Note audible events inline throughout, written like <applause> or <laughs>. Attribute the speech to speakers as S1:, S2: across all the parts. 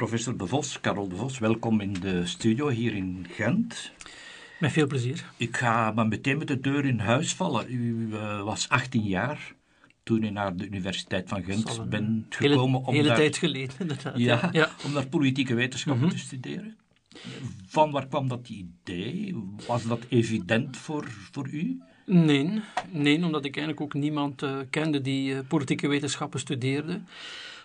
S1: Professor De Vos, Carol De Vos, welkom in de studio hier in Gent.
S2: Met veel plezier.
S1: Ik ga maar meteen met de deur in huis vallen. U uh, was 18 jaar toen u naar de Universiteit van Gent bent gekomen.
S2: Hele, om hele daar, tijd geleden, inderdaad.
S1: Ja, ja. om naar politieke wetenschappen mm -hmm. te studeren. Van waar kwam dat idee? Was dat evident voor, voor u?
S2: Nee, nee, omdat ik eigenlijk ook niemand uh, kende die uh, politieke wetenschappen studeerde.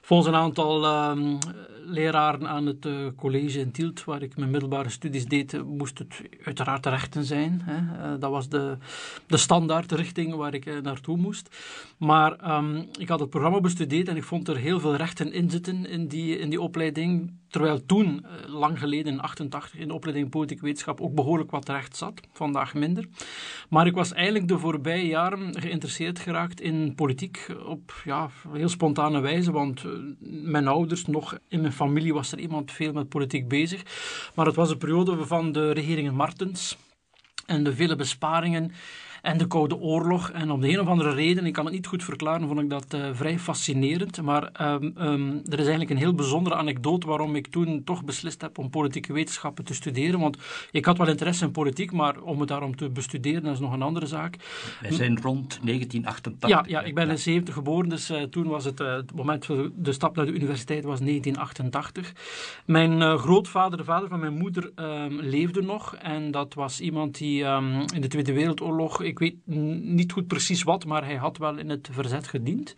S2: Volgens een aantal uh, leraren aan het uh, college in Tielt, waar ik mijn middelbare studies deed, moest het uiteraard rechten zijn. Hè. Uh, dat was de, de standaardrichting waar ik naartoe moest. Maar um, ik had het programma bestudeerd en ik vond er heel veel rechten in zitten in die, in die opleiding. Terwijl toen, lang geleden in 88, in de opleiding politieke wetenschap ook behoorlijk wat recht zat. Vandaag minder. Maar ik was eigenlijk de voorbije jaren geïnteresseerd geraakt in politiek op ja, heel spontane wijze, want mijn ouders, nog in mijn familie was er iemand veel met politiek bezig. Maar het was een periode van de regeringen Martens en de vele besparingen en de Koude Oorlog. En om de een of andere reden, ik kan het niet goed verklaren, vond ik dat uh, vrij fascinerend. Maar um, um, er is eigenlijk een heel bijzondere anekdote waarom ik toen toch beslist heb om politieke wetenschappen te studeren. Want ik had wel interesse in politiek, maar om het daarom te bestuderen, dat is nog een andere zaak.
S1: Wij zijn rond 1988.
S2: Ja, ja ik ben in 70 geboren, dus uh, toen was het, uh, het moment van de stap naar de universiteit was 1988. Mijn grootvader, de vader van mijn moeder, um, leefde nog. En dat was iemand die in de Tweede Wereldoorlog ik weet niet goed precies wat, maar hij had wel in het verzet gediend.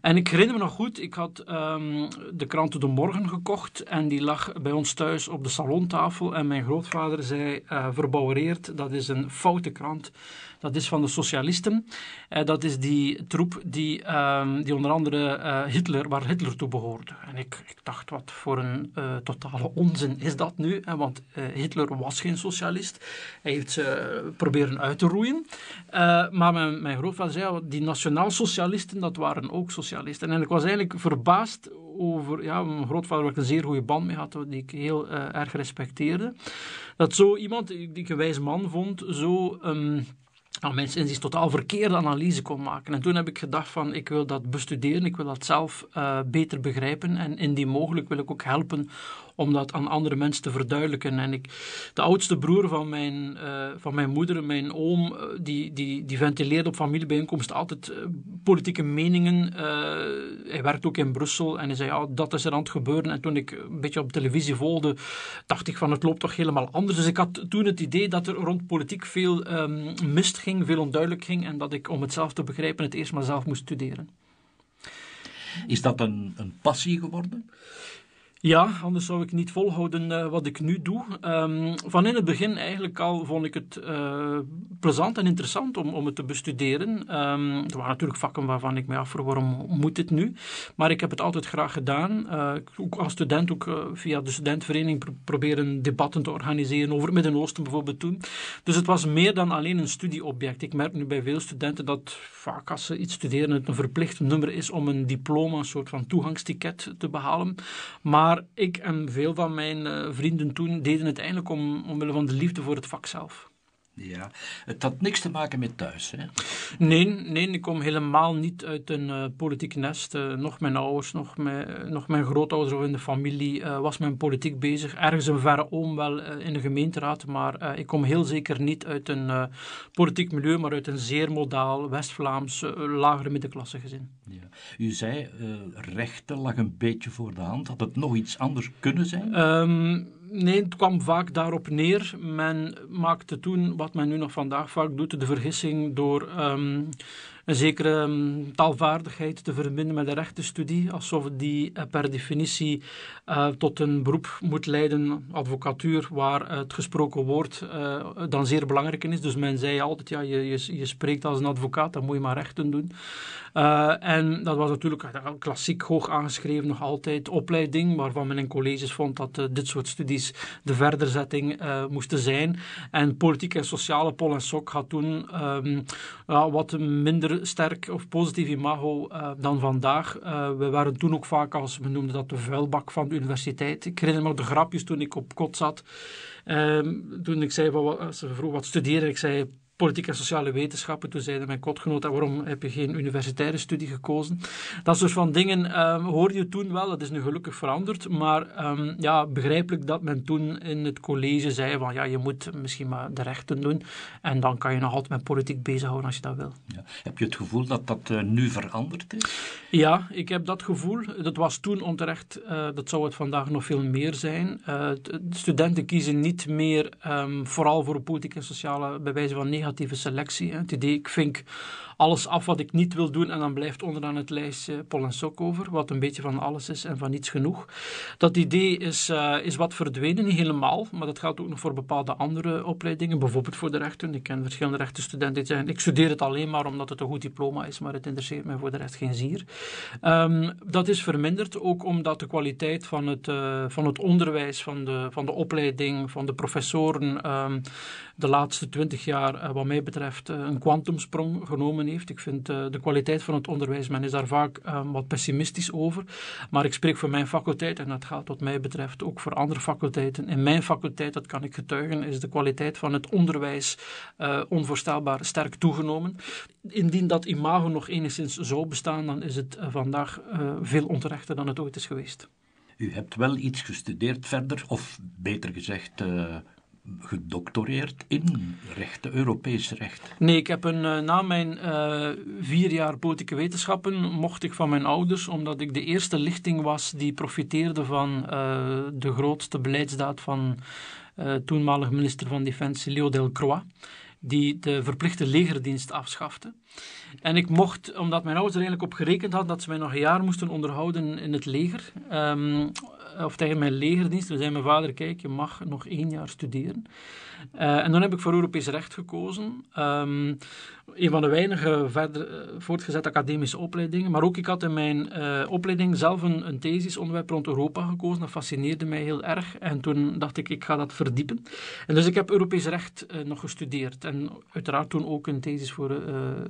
S2: En ik herinner me nog goed, ik had um, de krant De Morgen gekocht en die lag bij ons thuis op de salontafel. En mijn grootvader zei, uh, verbouwereerd, dat is een foute krant. Dat is van de socialisten. Uh, dat is die troep die, um, die onder andere uh, Hitler, waar Hitler toe behoorde. En ik, ik dacht, wat voor een totale onzin is dat nu? want Hitler was geen socialist. Hij heeft ze proberen uit te roeien. maar mijn, mijn grootvader zei, die nationaal-socialisten, dat waren ook socialisten socialist. En ik was eigenlijk verbaasd over, ja, mijn grootvader waar ik een zeer goede band mee had, die ik heel erg respecteerde. Dat zo iemand, die ik een wijze man vond, zo... Um, nou, mensen inziens totaal verkeerde analyse kon maken. En toen heb ik gedacht van, ik wil dat bestuderen, ik wil dat zelf uh, beter begrijpen en indien mogelijk wil ik ook helpen om dat aan andere mensen te verduidelijken. En ik, de oudste broer van mijn, uh, van mijn moeder, mijn oom, uh, die, die, die ventileerde op familiebijeenkomsten altijd uh, politieke meningen. hij werkt ook in Brussel en hij zei, ja, dat is er aan het gebeuren. En toen ik een beetje op televisie volgde, dacht ik van, het loopt toch helemaal anders. Dus ik had toen het idee dat er rond politiek veel um, mist ging, veel onduidelijk ging en dat ik, om het zelf te begrijpen, het eerst maar zelf moest studeren.
S1: Is dat een, een passie geworden?
S2: Ja, anders zou ik niet volhouden uh, wat ik nu doe. Um, van in het begin eigenlijk al vond ik het uh, plezant en interessant om, om het te bestuderen. Um, er waren natuurlijk vakken waarvan ik me afvroeg waarom moet dit nu. Maar ik heb het altijd graag gedaan. Uh, ook als student, ook via de studentenvereniging pro proberen debatten te organiseren over het Midden-Oosten bijvoorbeeld toen. Dus het was meer dan alleen een studieobject. Ik merk nu bij veel studenten dat vaak als ze iets studeren het een verplicht nummer is om een diploma, een soort van toegangsticket te behalen. Maar maar ik en veel van mijn uh, vrienden toen deden het eigenlijk om, omwille van de liefde voor het vak zelf.
S1: Ja, het had niks te maken met thuis, hè?
S2: Nee, nee ik kom helemaal niet uit een uh, politiek nest. Uh, nog mijn ouders, nog mijn, nog mijn grootouders of in de familie was men politiek bezig. Ergens een verre oom wel in de gemeenteraad, maar ik kom heel zeker niet uit een politiek milieu, maar uit een zeer modaal West-Vlaams lagere middenklasse gezin.
S1: Ja. U zei, rechten lag een beetje voor de hand. Had het nog iets anders kunnen zijn?
S2: Um, Nee, het kwam vaak daarop neer. Men maakte toen, wat men nu nog vandaag vaak doet, de vergissing door um, een zekere um, taalvaardigheid te verbinden met de rechtenstudie, alsof die uh, per definitie uh, tot een beroep moet leiden, advocatuur, waar het gesproken woord uh, dan zeer belangrijk is. Dus men zei altijd, ja, je, je, je spreekt als een advocaat, dan moet je maar rechten doen. en dat was natuurlijk klassiek hoog aangeschreven, nog altijd opleiding, waarvan men in colleges vond dat dit soort studies de verderzetting moesten zijn. En politiek en sociale Pol en Sok had toen um, wat minder sterk of positief imago uh, dan vandaag. Uh, we waren toen ook vaak als, we noemden dat de vuilbak van de universiteit. Ik herinner me de grapjes toen ik op kot zat. Uh, toen ik zei, wat, ze vroeg wat studeren, ik zei politieke en sociale wetenschappen. Toen zeiden mijn kotgenoten, waarom heb je geen universitaire studie gekozen? Dat soort van dingen um, hoorde je toen wel. Dat is nu gelukkig veranderd. Maar um, ja, begrijpelijk dat men toen in het college zei van ja, je moet misschien maar de rechten doen. En dan kan je nog altijd met politiek bezighouden als je dat wil.
S1: Ja. Heb je het gevoel dat dat uh, nu veranderd is?
S2: Ja, ik heb dat gevoel. Dat was toen onterecht. Uh, dat zou het vandaag nog veel meer zijn. Uh, studenten kiezen niet meer um, vooral voor politiek en sociale bewijzen van negatieve selectie. Het idee, ik vink alles af wat ik niet wil doen en dan blijft onderaan het lijstje Pol en Sok over, wat een beetje van alles is en van niets genoeg. Dat idee is, uh, is wat verdwenen, niet helemaal, maar dat geldt ook nog voor bepaalde andere opleidingen, bijvoorbeeld voor de rechten. Ik ken verschillende rechtenstudenten die zeggen, ik studeer het alleen maar omdat het een goed diploma is, maar het interesseert mij voor de rest geen zier. Um, dat is verminderd, ook omdat de kwaliteit van het, uh, van het onderwijs, van de, van de opleiding, van de professoren um, de laatste twintig jaar, wat mij betreft, een kwantumsprong genomen Ik vind uh, de kwaliteit van het onderwijs, men is daar vaak um, wat pessimistisch over. Maar ik spreek voor mijn faculteit, en dat gaat wat mij betreft ook voor andere faculteiten. In mijn faculteit, dat kan ik getuigen, is de kwaliteit van het onderwijs uh, onvoorstelbaar sterk toegenomen. Indien dat imago nog enigszins zou bestaan, dan is het uh, vandaag veel onterechter dan het ooit is geweest.
S1: U hebt wel iets gestudeerd verder, of beter gezegd gedoctoreerd in rechten, Europees recht?
S2: Nee, ik heb een, uh, na mijn uh, vier jaar politieke wetenschappen mocht ik van mijn ouders, omdat ik de eerste lichting was die profiteerde van uh, de grootste beleidsdaad van toenmalig minister van Defensie Leo Delcroix die de verplichte legerdienst afschafte. En ik mocht, omdat mijn ouders er eigenlijk op gerekend hadden dat ze mij nog een jaar moesten onderhouden in het leger, um, of tegen mijn legerdienst, toen zei mijn vader, kijk, je mag nog één jaar studeren. Uh, en dan heb ik voor Europees recht gekozen. Um, een van de weinige verder uh, voortgezette academische opleidingen. Maar ook ik had in mijn uh, opleiding zelf een, een thesisonderwerp rond Europa gekozen. Dat fascineerde mij heel erg. En toen dacht ik, ik ga dat verdiepen. En dus ik heb Europees recht nog gestudeerd. En uiteraard toen ook een thesis voor,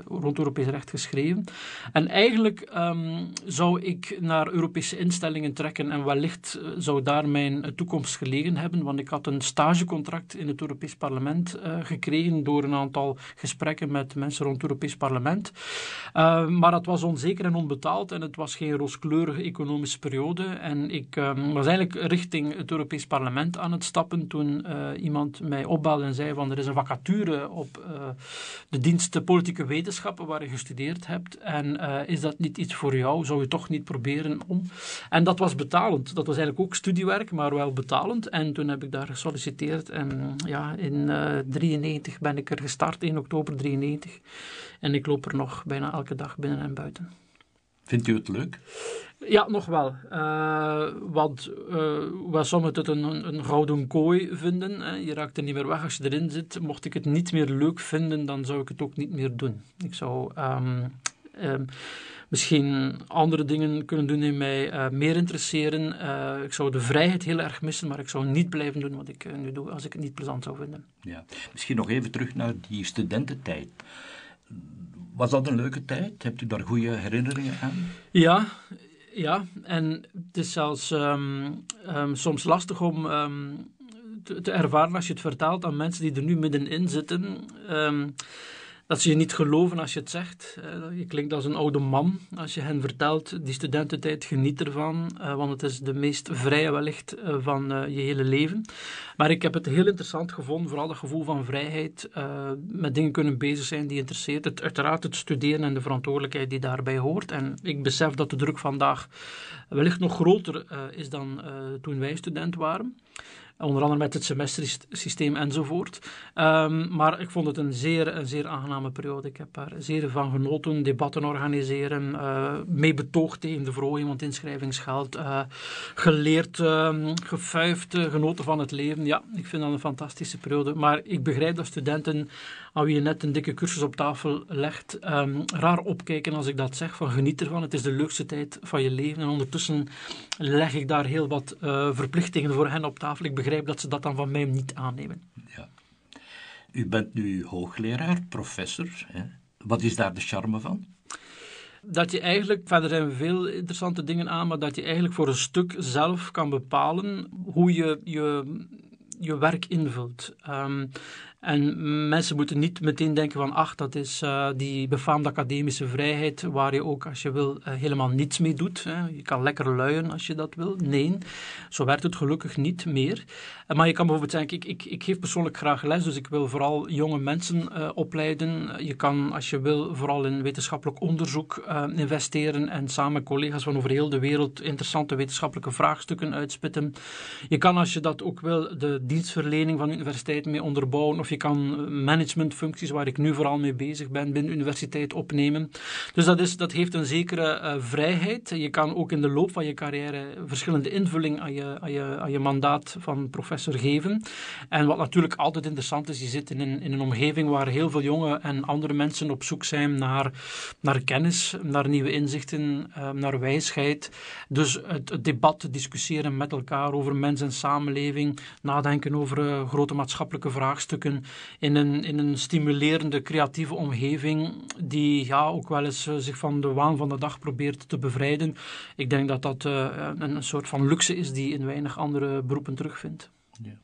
S2: rond Europees recht geschreven. En eigenlijk um, zou ik naar Europese instellingen trekken. En wellicht zou daar mijn toekomst gelegen hebben. Want ik had een stagecontract in het Europees Parlement gekregen door een aantal gesprekken met mensen rond het Europees Parlement. Uh, maar het was onzeker en onbetaald en het was geen rooskleurige economische periode. En ik uh, was eigenlijk richting het Europees Parlement aan het stappen toen iemand mij opbelde en zei van er is een vacature op de dienst politieke wetenschappen waar je gestudeerd hebt. En is dat niet iets voor jou? Zou je toch niet proberen om? En dat was betalend. Dat was eigenlijk ook studiewerk, maar wel betalend. En toen heb ik daar gesolliciteerd en ja, in 1993 ben ik er gestart, 1 oktober 93. En ik loop er nog bijna elke dag binnen en buiten.
S1: Vindt u het leuk?
S2: Ja, nog wel. Uh, want uh, waar sommigen het een, een, gouden kooi vinden, hè, je raakt er niet meer weg als je erin zit. Mocht ik het niet meer leuk vinden, dan zou ik het ook niet meer doen. Ik zou um, um, misschien andere dingen kunnen doen die mij uh, meer interesseren. ik zou de vrijheid heel erg missen, maar ik zou niet blijven doen wat ik nu doe als ik het niet plezant zou vinden.
S1: Ja. Misschien nog even terug naar die studententijd. Was dat een leuke tijd? Hebt u daar goede herinneringen aan?
S2: Ja, ja. en het is zelfs um, um, soms lastig om um, te, te, ervaren als je het vertaalt aan mensen die er nu middenin zitten dat ze je niet geloven als je het zegt. Je klinkt als een oude man als je hen vertelt, die studententijd geniet ervan, want het is de meest vrije wellicht van je hele leven. Maar ik heb het heel interessant gevonden, vooral dat gevoel van vrijheid, met dingen kunnen bezig zijn die interesseert. Het, uiteraard het studeren en de verantwoordelijkheid die daarbij hoort. En ik besef dat de druk vandaag wellicht nog groter is dan toen wij student waren. Onder andere met het semestersysteem enzovoort. Um, maar ik vond het een zeer, een zeer aangename periode. Ik heb daar zeer van genoten. Debatten organiseren, uh, mee betoogd tegen de verhoging het inschrijvingsgeld. Uh, geleerd, uh, gefuifd, genoten van het leven. Ja, ik vind dat een fantastische periode. Maar ik begrijp dat studenten, aan wie je net een dikke cursus op tafel legt, um, raar opkijken als ik dat zeg. Van geniet ervan, het is de leukste tijd van je leven. En ondertussen leg ik daar heel wat verplichtingen voor hen op tafel. Ik begrijp dat ze dat dan van mij niet aannemen.
S1: Ja. U bent nu hoogleraar, professor. Hè? Wat is daar de charme van?
S2: Dat je eigenlijk, verder zijn veel interessante dingen aan, maar dat je eigenlijk voor een stuk zelf kan bepalen hoe je je, je werk invult. Um, En mensen moeten niet meteen denken van, ach, dat is uh, die befaamde academische vrijheid, waar je ook, als je wil, uh, helemaal niets mee doet. Hè. Je kan lekker luien als je dat wil. Nee, zo werkt het gelukkig niet meer. Uh, maar je kan bijvoorbeeld zeggen, ik, ik, ik geef persoonlijk graag les, dus ik wil vooral jonge mensen opleiden. Je kan, als je wil, vooral in wetenschappelijk onderzoek investeren en samen collega's van over heel de wereld interessante wetenschappelijke vraagstukken uitspitten. Je kan, als je dat ook wil, de dienstverlening van universiteiten mee onderbouwen of je kan managementfuncties, waar ik nu vooral mee bezig ben, binnen de universiteit opnemen. Dus dat, is, dat heeft een zekere uh, vrijheid. Je kan ook in de loop van je carrière verschillende invulling aan je, aan je, aan je mandaat van professor geven. En wat natuurlijk altijd interessant is, je zit in een, in een omgeving waar heel veel jonge en andere mensen op zoek zijn naar, naar kennis, naar nieuwe inzichten, uh, naar wijsheid. Dus het, debat, discussiëren met elkaar over mens en samenleving, nadenken over uh, grote maatschappelijke vraagstukken, in een, in een stimulerende, creatieve omgeving die ja, ook wel eens uh, zich van de waan van de dag probeert te bevrijden. Ik denk dat dat uh, een, een soort van luxe is die in weinig andere beroepen terugvindt.
S1: Ja.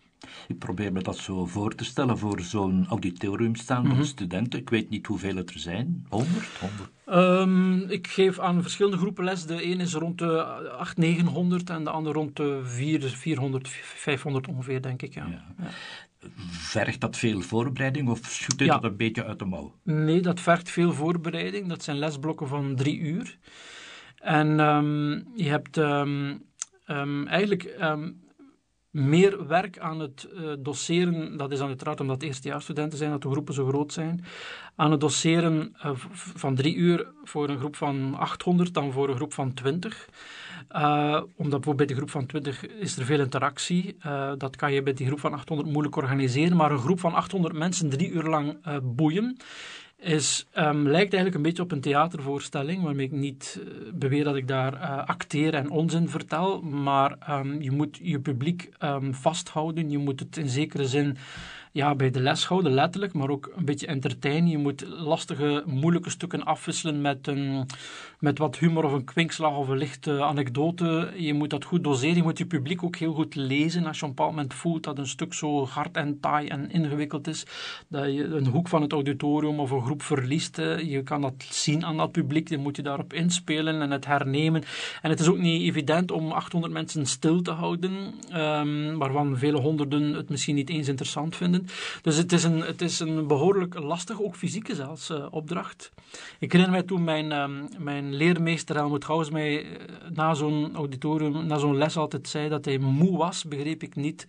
S1: Ik probeer me dat zo voor te stellen voor zo'n auditorium staan van mm -hmm. studenten. Ik weet niet hoeveel het er zijn. 100?
S2: 100? Um, ik geef aan verschillende groepen les. De een is rond de 800, 900 en de andere rond de 400, 400 500 ongeveer, denk ik. Ja. Ja. Ja.
S1: Vergt dat veel voorbereiding of schudt u ja. dat een beetje uit de mouw?
S2: Nee, dat vergt veel voorbereiding. Dat zijn lesblokken van drie uur. En um, je hebt um, um, eigenlijk meer werk aan het uh, doseren. Dat is dan uiteraard omdat eerstejaarsstudenten zijn, dat de groepen zo groot zijn. Aan het doseren uh, van drie uur voor een groep van 800 dan voor een groep van 20. Uh, omdat bij de groep van 20 is er veel interactie. Dat kan je bij die groep van 800 moeilijk organiseren. Maar een groep van 800 mensen drie uur lang boeien is, um, lijkt eigenlijk een beetje op een theatervoorstelling, waarmee ik niet uh, beweer dat ik daar uh, acteer en onzin vertel, maar um, je moet je publiek um, vasthouden, je moet het in zekere zin ja, bij de les houden, letterlijk, maar ook een beetje entertainen. Je moet lastige, moeilijke stukken afwisselen met, een, met wat humor of een kwinkslag of een lichte anekdote. Je moet dat goed doseren. Je moet je publiek ook heel goed lezen. Als je op een bepaald moment voelt dat een stuk zo hard en taai en ingewikkeld is, dat je een hoek van het auditorium of een groep verliest. Je kan dat zien aan dat publiek. Dan moet je daarop inspelen en het hernemen. En het is ook niet evident om 800 mensen stil te houden, um, waarvan vele honderden het misschien niet eens interessant vinden. Dus het is een, het is een behoorlijk lastige, ook fysieke zelfs, uh, opdracht. Ik herinner mij toen mijn, um, mijn leermeester Helmut Gauws mij uh, na zo'n auditorium, na zo'n les altijd zei dat hij moe was, begreep ik niet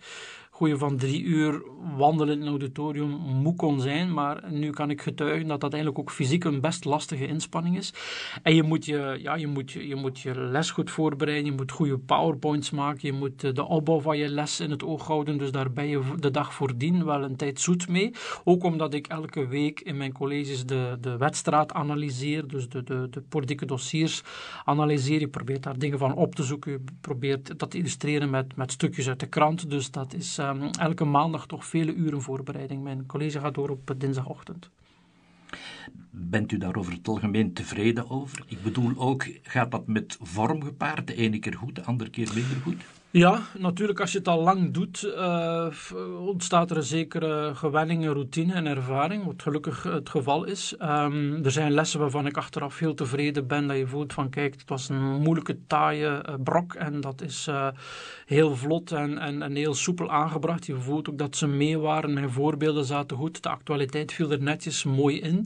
S2: hoe je van drie uur wandelen in een auditorium moe kon zijn. Maar nu kan ik getuigen dat dat eigenlijk ook fysiek een best lastige inspanning is. En je moet je, ja, je, moet je, je, moet je les goed voorbereiden, je moet goede powerpoints maken, je moet de opbouw van je les in het oog houden. Dus daar ben je de dag voordien wel een tijd zoet mee. Ook omdat ik elke week in mijn colleges de, de wedstrijd analyseer, dus de, de, de politieke dossiers analyseer. Je probeert daar dingen van op te zoeken, je probeert dat te illustreren met, met stukjes uit de krant. Dus dat is um, elke maandag toch vele uren voorbereiding. Mijn college gaat door op dinsdagochtend.
S1: Bent u daar over het algemeen tevreden over? Ik bedoel ook, gaat dat met vorm gepaard? De ene keer goed, de andere keer minder goed?
S2: Ja, natuurlijk als je het al lang doet, uh, ontstaat er een zekere gewenning, routine en ervaring, wat gelukkig het geval is. Um, er zijn lessen waarvan ik achteraf heel tevreden ben, dat je voelt van kijk, het was een moeilijke, taaie uh, brok en dat is uh, heel vlot en, en, en, heel soepel aangebracht. Je voelt ook dat ze mee waren, mijn voorbeelden zaten goed, de actualiteit viel er netjes mooi in.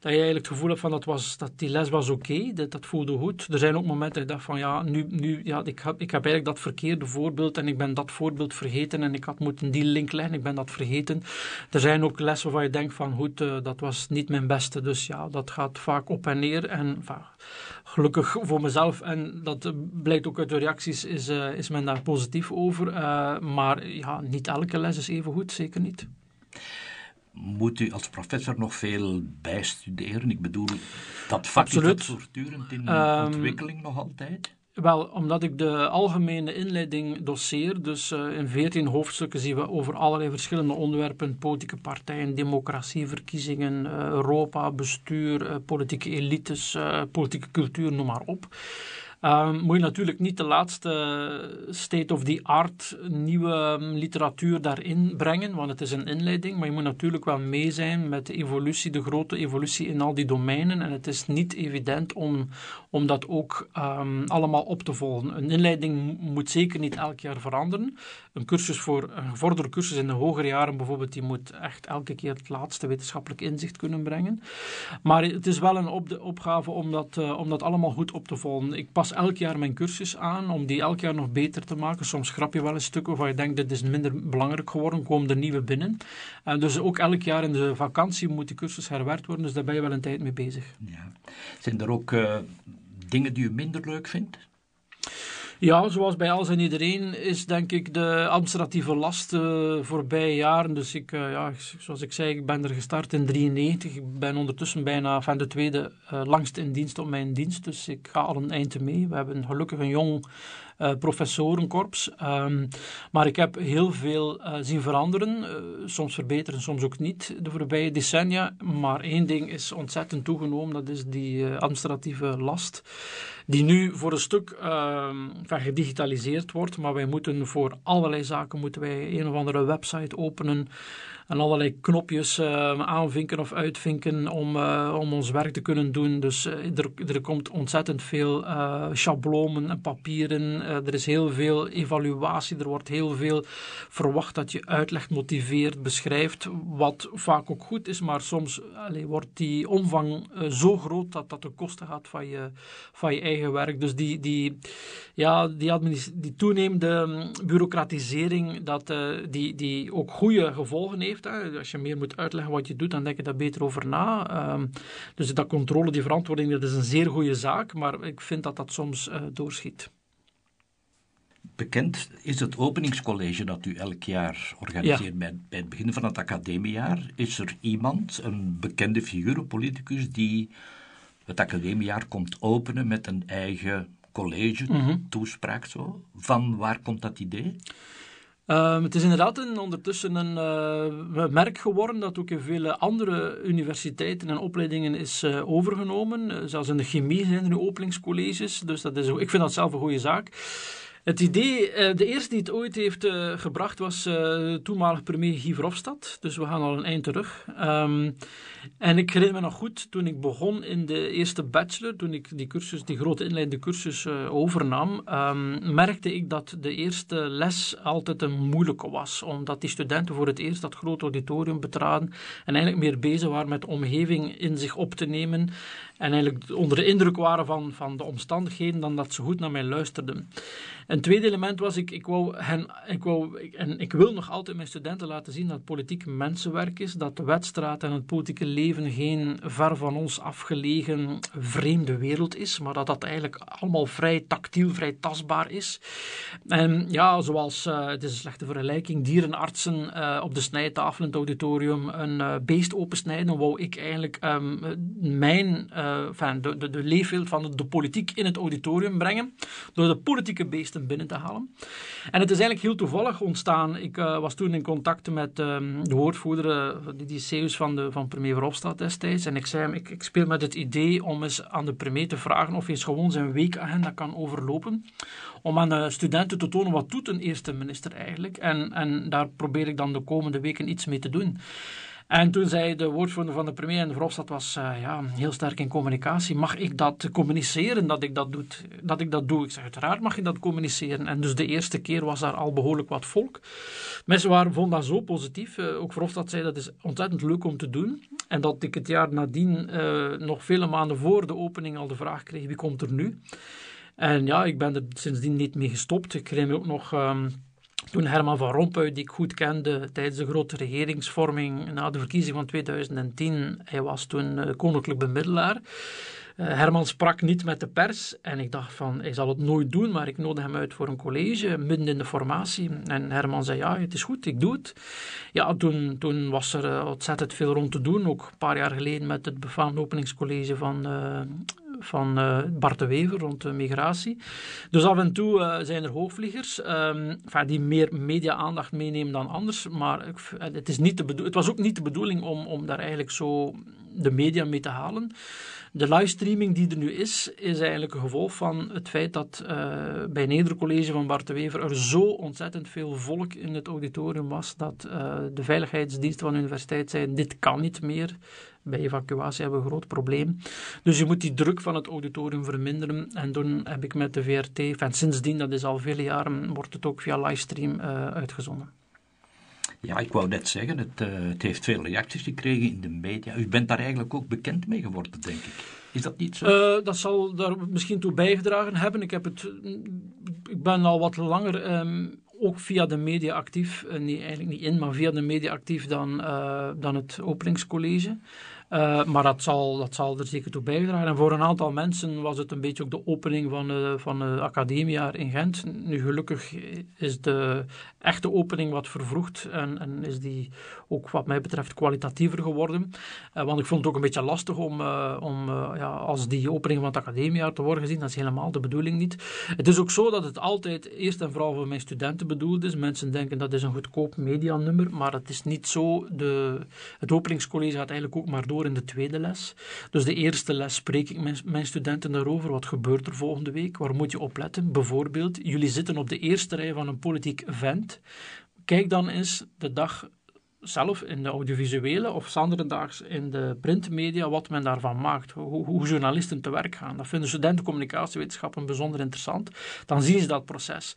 S2: Dat je eigenlijk het gevoel hebt van dat, was, dat die les was oké, dat, dat voelde goed. Er zijn ook momenten dat ik dacht van ja, nu, nu ja, ik, heb, ik heb eigenlijk dat voorbeeld en ik ben dat voorbeeld vergeten en ik had moeten die link leggen, ik ben dat vergeten. Er zijn ook lessen waarvan je denkt van goed, uh, dat was niet mijn beste. Dus ja, dat gaat vaak op en neer en gelukkig voor mezelf en dat blijkt ook uit de reacties is, uh, is men daar positief over. Maar ja, niet elke les is even goed, zeker niet.
S1: Moet u als professor nog veel bijstuderen? Ik bedoel, dat vak
S2: Absoluut.
S1: is voortdurend in um, ontwikkeling nog altijd?
S2: Wel, omdat ik de algemene inleiding doseer, dus uh, in veertien hoofdstukken zien we over allerlei verschillende onderwerpen, politieke partijen, democratie, verkiezingen, uh, Europa, bestuur, uh, politieke elites, politieke cultuur, noem maar op. Um, moet je natuurlijk niet de laatste state-of-the-art nieuwe literatuur daarin brengen, want het is een inleiding. Maar je moet natuurlijk wel mee zijn met de evolutie, de grote evolutie in al die domeinen. En het is niet evident om, om dat ook um, allemaal op te volgen. Een inleiding moet zeker niet elk jaar veranderen. Een cursus voor een gevorderde cursus in de hogere jaren bijvoorbeeld, die moet echt elke keer het laatste wetenschappelijk inzicht kunnen brengen. Maar het is wel een opgave om dat, uh, om dat allemaal goed op te volgen. Ik pas elk jaar mijn cursus aan om die elk jaar nog beter te maken. Soms grap je wel een stuk waarvan je denkt, dit is minder belangrijk geworden, komen er nieuwe binnen. Uh, dus ook elk jaar in de vakantie moet die cursus herwerkt worden, dus daar ben je wel een tijd mee bezig.
S1: Ja. Zijn er ook uh, dingen die u minder leuk vindt?
S2: Ja, zoals bij alles en iedereen is denk ik de administratieve last uh, voorbije jaren. Dus ik, uh, ja, zoals ik zei, ik ben er gestart in 93. Ik ben ondertussen bijna van de tweede uh, langst in dienst op mijn dienst. Dus ik ga al een eind mee. We hebben gelukkig een jong professorenkorps. Um, maar ik heb heel veel uh, zien veranderen, uh, soms verbeteren, soms ook niet, de voorbije decennia. Maar één ding is ontzettend toegenomen, dat is die administratieve last, die nu voor een stuk ehm, van gedigitaliseerd wordt. Maar wij moeten voor allerlei zaken moeten wij een of andere website openen en allerlei knopjes uh, aanvinken of uitvinken om, uh, om ons werk te kunnen doen. Dus uh, er, er komt ontzettend veel schablonen en papieren. er is heel veel evaluatie. Er wordt heel veel verwacht dat je uitlegt, motiveert, beschrijft. Wat vaak ook goed is, maar soms wordt die omvang zo groot dat dat de kosten gaat van je, van je eigen werk. Dus die, die, ja, die, die toenemende mm, bureaucratisering, dat, die, die ook goede gevolgen heeft Als je meer moet uitleggen wat je doet, dan denk je daar beter over na. Um, dus dat controle, die verantwoording, dat is een zeer goede zaak, maar ik vind dat dat soms uh, doorschiet.
S1: Bekend is het openingscollege dat u elk jaar organiseert ja. bij, bij, het begin van het academiejaar. Is er iemand, een bekende figuur, een politicus, die het academiejaar komt openen met een eigen college, mm -hmm. toespraak zo? Van waar komt dat idee?
S2: Uh, het is inderdaad een, ondertussen een uh, merk geworden dat ook in vele andere universiteiten en opleidingen is uh, overgenomen. zelfs in de chemie zijn er nu openingscolleges, dus dat is, ik vind dat zelf een goede zaak. Het idee, de eerste die het ooit heeft gebracht was toenmalig premier Guy Verhofstadt. Dus we gaan al een eind terug. Um, en ik herinner me nog goed, toen ik begon in de eerste bachelor, toen ik die cursus, die grote inleidende cursus overnam, um, merkte ik dat de eerste les altijd een moeilijke was. Omdat die studenten voor het eerst dat grote auditorium betraden en eigenlijk meer bezig waren met de omgeving in zich op te nemen. En eigenlijk onder de indruk waren van, van de omstandigheden dan dat ze goed naar mij luisterden. Een tweede element was, ik, ik, wou hen, ik, wou, en ik wil nog altijd mijn studenten laten zien dat politiek mensenwerk is, dat de wedstrijd en het politieke leven geen ver van ons afgelegen vreemde wereld is, maar dat dat eigenlijk allemaal vrij tactiel, vrij tastbaar is. En ja, zoals, uh, het is een slechte vergelijking, dierenartsen uh, op de snijtafel in het auditorium een uh, beest opensnijden, wou ik eigenlijk um, mijn, enfin, de, de, de van de, politiek in het auditorium brengen, door de politieke beesten binnen te halen. En het is eigenlijk heel toevallig ontstaan. Ik was toen in contact met um, de woordvoerder, uh, die Zeus van, de, van premier Verhofstadt destijds. En ik zei hem, ik, ik speel met het idee om eens aan de premier te vragen of hij eens gewoon zijn weekagenda kan overlopen. Om aan de studenten te tonen wat doet een eerste minister eigenlijk. En, en daar probeer ik dan de komende weken iets mee te doen. En toen zei de woordvoerder van de premier en de Verhofstadt was uh, ja, heel sterk in communicatie. Mag ik dat communiceren dat ik dat, doet, dat ik dat doe? Ik zeg uiteraard mag je dat communiceren. En dus de eerste keer was daar al behoorlijk wat volk. Mensen waren, vonden dat zo positief. Uh, ook Verhofstadt zei dat is ontzettend leuk om te doen. En dat ik het jaar nadien, uh, nog vele maanden voor de opening, al de vraag kreeg wie komt er nu? En ja, ik ben er sindsdien niet mee gestopt. Ik kreeg ook nog... Um, toen Herman van Rompuy, die ik goed kende tijdens de grote regeringsvorming na de verkiezing van 2010, hij was toen uh, koninklijk bemiddelaar. Uh, Herman sprak niet met de pers en ik dacht van, hij zal het nooit doen, maar ik nodigde hem uit voor een college midden in de formatie. En Herman zei, ja, het is goed, ik doe het. Ja, toen, toen was er uh, ontzettend veel rond te doen, ook een paar jaar geleden met het befaamde openingscollege van van uh, Bart de Wever rond de migratie. Dus af en toe uh, zijn er hoogvliegers enfin, die meer media-aandacht meenemen dan anders. Maar het, is niet de het was ook niet de bedoeling om, om daar eigenlijk zo de media mee te halen. De livestreaming die er nu is, is eigenlijk een gevolg van het feit dat uh, bij Nedercollege van Bart de Wever er zo ontzettend veel volk in het auditorium was dat de veiligheidsdiensten van de universiteit zeiden dit kan niet meer. Bij evacuatie hebben we een groot probleem. Dus je moet die druk van het auditorium verminderen. En toen heb ik met de VRT, en sindsdien, dat is al vele jaren, wordt het ook via livestream uh, uitgezonden.
S1: Ja, ik wou net zeggen, het, uh, het, heeft veel reacties gekregen in de media. U bent daar eigenlijk ook bekend mee geworden, denk ik. Is dat niet zo?
S2: Uh, dat zal daar misschien toe bijgedragen hebben. Ik, heb het, ik ben al wat langer um, ook via de media actief. Uh, nee, eigenlijk niet in, maar via de media actief dan, dan het openingscollege. Uh, maar dat zal, dat zal er zeker toe bijdragen. En voor een aantal mensen was het een beetje ook de opening van, uh, van het academiejaar in Gent. Nu gelukkig is de echte opening wat vervroegd en, en is die ook wat mij betreft kwalitatiever geworden. Uh, want ik vond het ook een beetje lastig om, om ja, als die opening van het academiejaar te worden gezien. Dat is helemaal de bedoeling niet. Het is ook zo dat het altijd eerst en vooral voor mijn studenten bedoeld is. Mensen denken dat is een goedkoop medianummer, maar het is niet zo. De, het openingscollege gaat eigenlijk ook maar door in de tweede les. Dus de eerste les spreek ik mijn, mijn studenten daarover. Wat gebeurt er volgende week? Waar moet je op letten? Bijvoorbeeld, jullie zitten op de eerste rij van een politiek event. Kijk dan eens de dag zelf in de audiovisuele of daags in de printmedia wat men daarvan maakt, hoe, hoe, journalisten te werk gaan. Dat vinden studenten communicatiewetenschappen bijzonder interessant. Dan zien ze dat proces.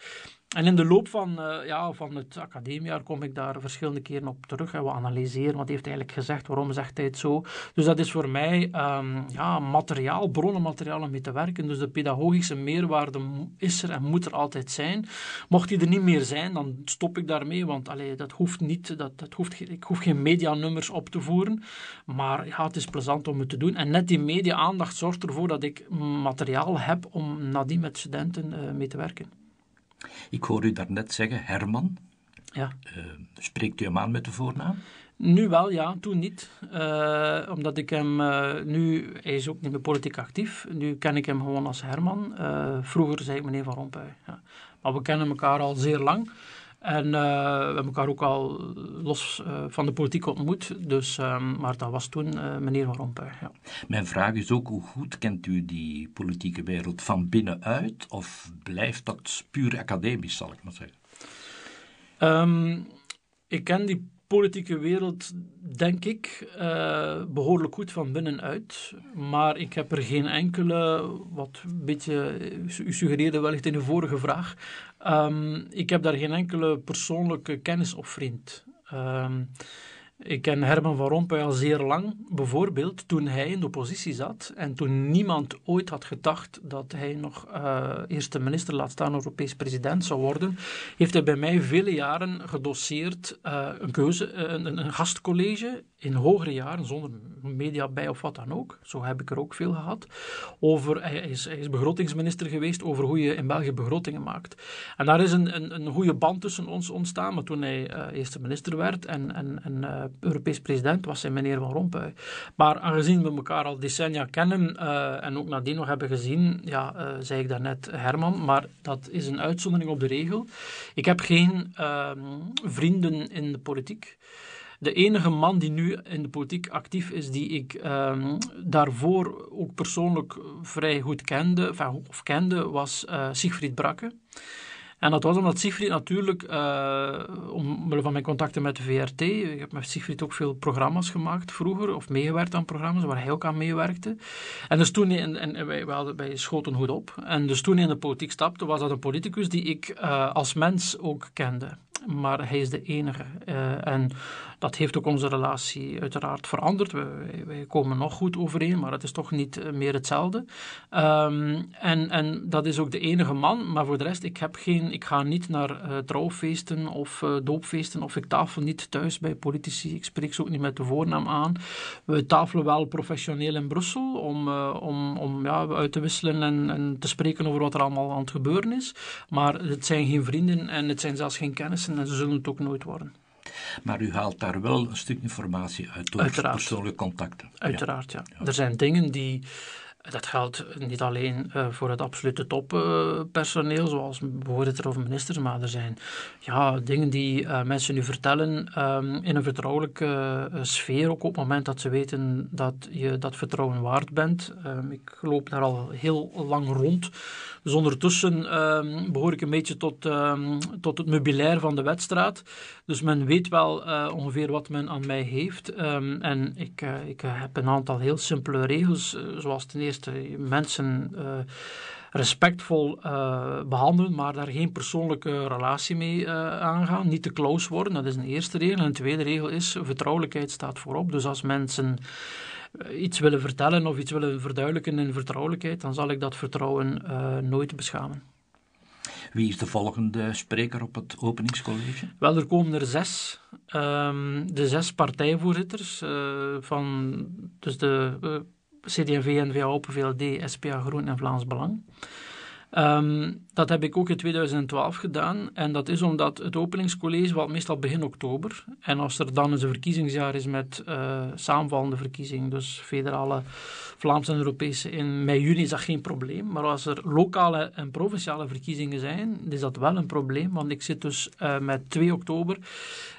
S2: En in de loop van, uh, ja, van het academiejaar kom ik daar verschillende keren op terug. En we analyseren wat heeft hij eigenlijk gezegd, waarom zegt hij het zo. Dus dat is voor mij um, ja, materiaal, bronnenmateriaal om mee te werken. Dus de pedagogische meerwaarde is er en moet er altijd zijn. Mocht die er niet meer zijn, dan stop ik daarmee. Want allee, dat hoeft niet, dat, hoeft, ik hoef geen medianummers op te voeren. Maar ja, het is plezant om het te doen. En net die media-aandacht zorgt ervoor dat ik materiaal heb om nadien met studenten uh, mee te werken.
S1: Ik hoor u daarnet zeggen, Herman.
S2: Ja.
S1: Uh, spreekt u hem aan met de voornaam?
S2: Nu wel, ja, toen niet. Uh, omdat ik hem uh, nu, hij is ook niet meer politiek actief. Nu ken ik hem gewoon als Herman. vroeger zei ik meneer Van Rompuy. Ja. Maar we kennen elkaar al zeer lang. En uh, we hebben elkaar ook al los uh, van de politiek ontmoet. Dus, uh, maar dat was toen meneer Van Rompuy. Ja.
S1: Mijn vraag is ook, hoe goed kent u die politieke wereld van binnenuit? Of blijft dat puur academisch, zal ik maar zeggen?
S2: Um, ik ken die politieke wereld, denk ik, uh, behoorlijk goed van binnenuit. Maar ik heb er geen enkele, wat een beetje, u suggereerde wellicht in uw vorige vraag, um, ik heb daar geen enkele persoonlijke kennis of vriend. Um, ik ken Herman van Rompuy al zeer lang, bijvoorbeeld toen hij in de oppositie zat en toen niemand ooit had gedacht dat hij nog uh, eerste minister, laat staan Europees president zou worden, heeft hij bij mij vele jaren gedoseerd uh, een keuze, uh, een, een, gastcollege in hogere jaren, zonder media bij of wat dan ook. Zo heb ik er ook veel gehad. Over, hij, is, is begrotingsminister geweest over hoe je in België begrotingen maakt. En daar is een, een, een goede band tussen ons ontstaan, maar toen hij eerste minister werd en, en, en Europees president was hij meneer Van Rompuy. Maar aangezien we elkaar al decennia kennen uh, en ook nadien nog hebben gezien, ja, zei ik daarnet Herman, maar dat is een uitzondering op de regel. Ik heb geen uh, vrienden in de politiek. De enige man die nu in de politiek actief is, die ik ehm, daarvoor ook persoonlijk vrij goed kende, of kende, was uh, Siegfried Brakke. En dat was omdat Siegfried natuurlijk, uh, omwille van mijn contacten met de VRT, ik heb met Siegfried ook veel programma's gemaakt vroeger, of meegewerkt aan programma's waar hij ook aan meewerkte. En dus toen, en, en wij, schoten goed op. En dus toen hij in de politiek stapte, was dat een politicus die ik uh, als mens ook kende maar hij is de enige. Uh, en dat heeft ook onze relatie uiteraard veranderd. Wij, wij, komen nog goed overeen, maar het is toch niet eh, meer hetzelfde. Um, en, en dat is ook de enige man, maar voor de rest, ik, heb geen, ik ga niet naar uh, trouwfeesten of doopfeesten of ik tafel niet thuis bij politici. Ik spreek ze ook niet met de voornaam aan. We tafelen wel professioneel in Brussel om, om, om ja, uit te wisselen en, en te spreken over wat er allemaal aan het gebeuren is. Maar het zijn geen vrienden en het zijn zelfs geen kennissen en ze zullen het ook nooit worden.
S1: Maar u haalt daar wel een stuk informatie uit door persoonlijke contacten.
S2: Uiteraard, ja. ja. Er zijn dingen die Dat geldt niet alleen uh, voor het absolute toppersoneel, uh, zoals voorzitter of ministers, maar er zijn ja, dingen die uh, mensen nu vertellen um, in een vertrouwelijke sfeer, ook op het moment dat ze weten dat je dat vertrouwen waard bent. Um, ik loop daar al heel lang rond. Dus ondertussen um, behoor ik een beetje tot, tot het meubilair van de wedstrijd. Dus men weet wel ongeveer wat men aan mij heeft. en ik, ik heb een aantal heel simpele regels, zoals ten eerste mensen respectvol behandelen, maar daar geen persoonlijke relatie mee aangaan. Niet te close worden, dat is een eerste regel. En een tweede regel is, vertrouwelijkheid staat voorop. Dus als mensen iets willen vertellen of iets willen verduidelijken in vertrouwelijkheid, dan zal ik dat vertrouwen nooit beschamen.
S1: Wie is de volgende spreker op het openingscollege?
S2: Wel, er komen er zes. Um, de zes partijvoorzitters van dus de CD&V, NVA Open VLD, SPA Groen en Vlaams Belang. Um, dat heb ik ook in 2012 gedaan. En dat is omdat het openingscollege valt meestal begin oktober. En als er dan eens een verkiezingsjaar is met uh, samenvallende verkiezingen, dus federale, Vlaamse en Europese in mei, juni, is dat geen probleem. Maar als er lokale en provinciale verkiezingen zijn, is dat wel een probleem. Want ik zit dus uh, met 2 oktober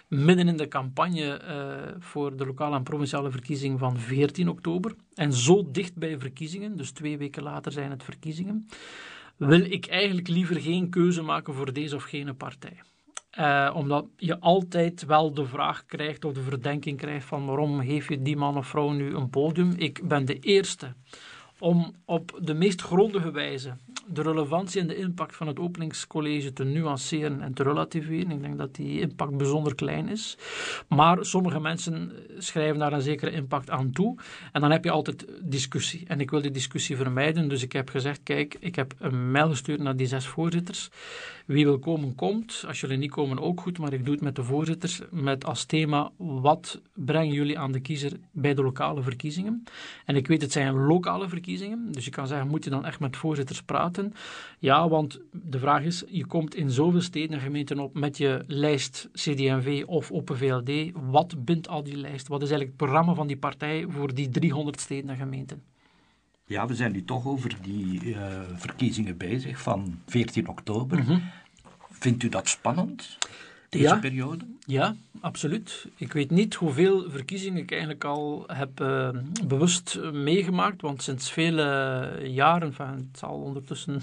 S2: midden in de campagne uh, voor de lokale en provinciale verkiezing van 14 oktober. En zo dicht bij verkiezingen, dus twee weken later zijn het verkiezingen, wil ik eigenlijk liever geen keuze maken voor deze of gene partij. Uh, omdat je altijd wel de vraag krijgt of de verdenking krijgt van waarom geef je die man of vrouw nu een podium. Ik ben de eerste om op de meest grondige wijze de relevantie en de impact van het openingscollege te nuanceren en te relativeren. Ik denk dat die impact bijzonder klein is. Maar sommige mensen schrijven daar een zekere impact aan toe. En dan heb je altijd discussie. En ik wil die discussie vermijden. Dus ik heb gezegd, kijk, ik heb een mail gestuurd naar die zes voorzitters. Wie wil komen, komt. Als jullie niet komen, ook goed. Maar ik doe het met de voorzitters met als thema, wat brengen jullie aan de kiezer bij de lokale verkiezingen? En ik weet, het zijn lokale verkiezingen. Dus je kan zeggen, moet je dan echt met voorzitters praten? Ja, want de vraag is, je komt in zoveel steden en gemeenten op met je lijst CD&V of Open VLD. Wat bindt al die lijst? Wat is eigenlijk het programma van die partij voor die 300 steden en gemeenten?
S1: Ja, we zijn nu toch over die uh, verkiezingen bezig van 14 oktober. Mm Vindt u dat spannend? deze
S2: ja,
S1: periode?
S2: Ja, absoluut. Ik weet niet hoeveel verkiezingen ik eigenlijk al heb uh, bewust meegemaakt, want sinds vele jaren, enfin, het zal ondertussen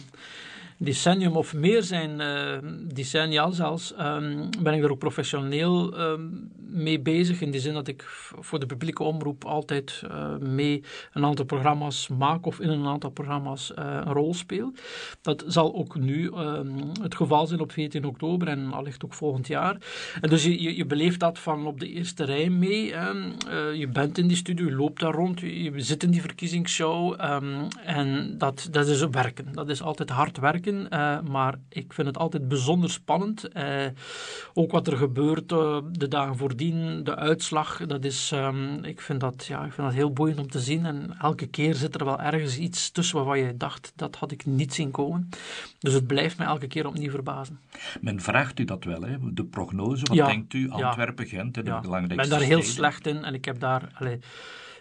S2: decennium of meer zijn, uh, decenniaal zelfs, um, ben ik er ook professioneel um, mee bezig. In de zin dat ik voor de publieke omroep altijd uh, mee een aantal programma's maak of in een aantal programma's uh, een rol speel. Dat zal ook nu um, het geval zijn op 14 oktober en allicht ook volgend jaar. En dus je, je, je beleeft dat van op de eerste rij mee. je bent in die studio, je loopt daar rond, je, zit in die verkiezingsshow en dat, dat is werken. Dat is altijd hard werken. Maar ik vind het altijd bijzonder spannend. Ook wat er gebeurt de dagen voordien, de uitslag, dat is, um, ik, vind dat, ja, ik vind dat heel boeiend om te zien. En elke keer zit er wel ergens iets tussen waarvan je dacht, dat had ik niet zien komen. Dus het blijft me elke keer opnieuw verbazen.
S1: Men vraagt u dat wel, hè? de prognose. Wat ja, denkt u? Antwerpen, ja, Gent, de ja. belangrijkste
S2: Ik ben daar heel slecht in en ik heb daar... Allez,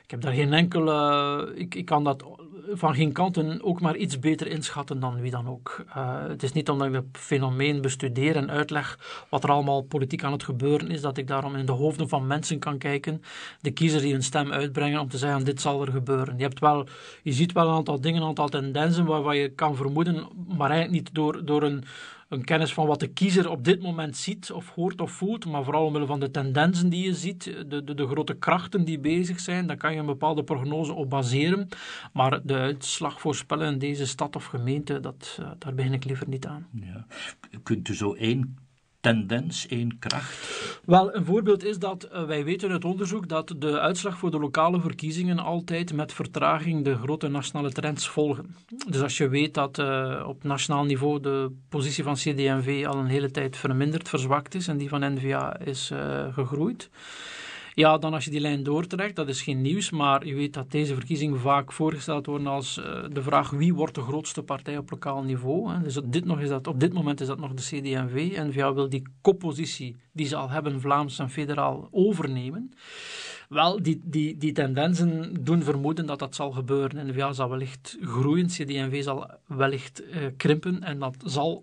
S2: ik heb daar geen enkele. Ik, ik kan dat van geen kanten ook maar iets beter inschatten dan wie dan ook. Uh, het is niet omdat ik het fenomeen bestudeer en uitleg wat er allemaal politiek aan het gebeuren is, dat ik daarom in de hoofden van mensen kan kijken, de kiezer die een stem uitbrengen om te zeggen: dit zal er gebeuren. Je, hebt wel, je ziet wel een aantal dingen, een aantal tendensen waarvan je kan vermoeden, maar eigenlijk niet door, door een een kennis van wat de kiezer op dit moment ziet of hoort of voelt, maar vooral omwille van de tendensen die je ziet, de, de, de grote krachten die bezig zijn, daar kan je een bepaalde prognose op baseren. Maar de uitslag voorspellen in deze stad of gemeente, dat, uh, daar begin ik liever niet aan.
S1: Ja. Kunt u zo één tendens, één kracht?
S2: Wel, een voorbeeld is dat uh, wij weten uit onderzoek dat de uitslag voor de lokale verkiezingen altijd met vertraging de grote nationale trends volgen. Dus als je weet dat uh, op nationaal niveau de positie van CD&V al een hele tijd verminderd, verzwakt is en die van NVA is uh, gegroeid ja, dan als je die lijn doortrekt, dat is geen nieuws, maar je weet dat deze verkiezingen vaak voorgesteld worden als uh, de vraag wie wordt de grootste partij op lokaal niveau. Dus op dit, nog is dat, op dit moment is dat nog de CD&V. N-VA wil die koppositie die ze al hebben, Vlaams en federaal, overnemen. Wel, die, die, die tendensen doen vermoeden dat dat zal gebeuren. NVA zal wellicht groeien, CD&V zal wellicht uh, krimpen en dat zal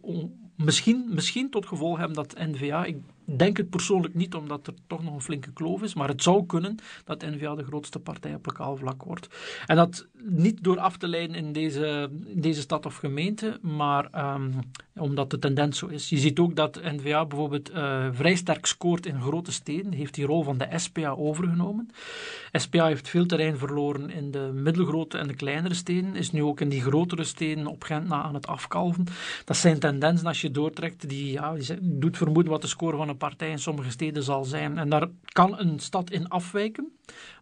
S2: misschien, misschien tot gevolg hebben dat NVA, ik denk het persoonlijk niet, omdat er toch nog een flinke kloof is, maar het zou kunnen dat NVA de grootste partij op lokaal vlak wordt. En dat niet door af te leiden in deze, in deze stad of gemeente, maar um, omdat de tendens zo is. Je ziet ook dat NVA bijvoorbeeld uh, vrij sterk scoort in grote steden, heeft die rol van de SPA overgenomen. SPA heeft veel terrein verloren in de middelgrote en de kleinere steden, is nu ook in die grotere steden op Gent na aan het afkalven. Dat zijn tendensen als je doortrekt, die, ja, die doet vermoeden wat de score van een partij in sommige steden zal zijn. En daar kan een stad in afwijken,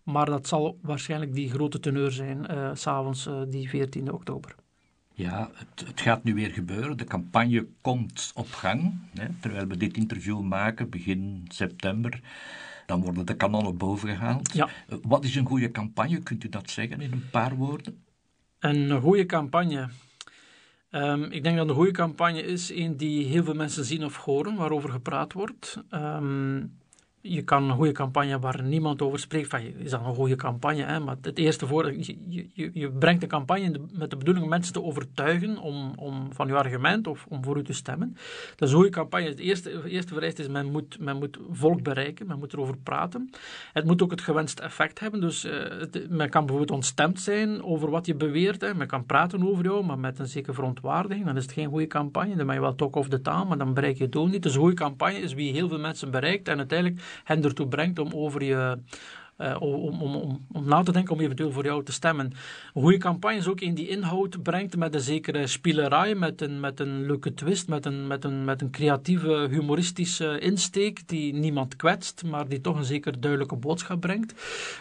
S2: maar dat zal waarschijnlijk die grote teneur zijn, uh, s'avonds uh, die 14 oktober.
S1: Ja, het, het, gaat nu weer gebeuren. De campagne komt op gang. Hè, terwijl we dit interview maken, begin september, dan worden de kanonnen bovengehaald. Ja. Uh, wat is een goede campagne? Kunt u dat zeggen in een paar woorden?
S2: Een goede campagne. Um, ik denk dat een goede campagne is een die heel veel mensen zien of horen, waarover gepraat wordt. Um, je kan een goede campagne waar niemand over spreekt, van, is dat een goede campagne, hè? maar het eerste voor, je, je, je brengt een campagne met de bedoeling om mensen te overtuigen om, om van je argument of om voor u te stemmen. Dat is een goede campagne. Het eerste, eerste vereiste is, men moet, men moet volk bereiken, men moet erover praten. Het moet ook het gewenste effect hebben, dus het, men kan bijvoorbeeld ontstemd zijn over wat je beweert, hè. men kan praten over jou, maar met een zekere verontwaardiging, dan is het geen goede campagne, dan ben je wel talk of the town, maar dan bereik je het ook niet. Dus een goede campagne is wie heel veel mensen bereikt en uiteindelijk hen ertoe brengt om over je om, om, om, om na te denken om eventueel voor jou te stemmen. Een goede campagne is ook een die inhoud brengt met een zekere spielerij, met een, met een leuke twist, met een, met, een, met een creatieve, humoristische insteek die niemand kwetst, maar die toch een zeker duidelijke boodschap brengt.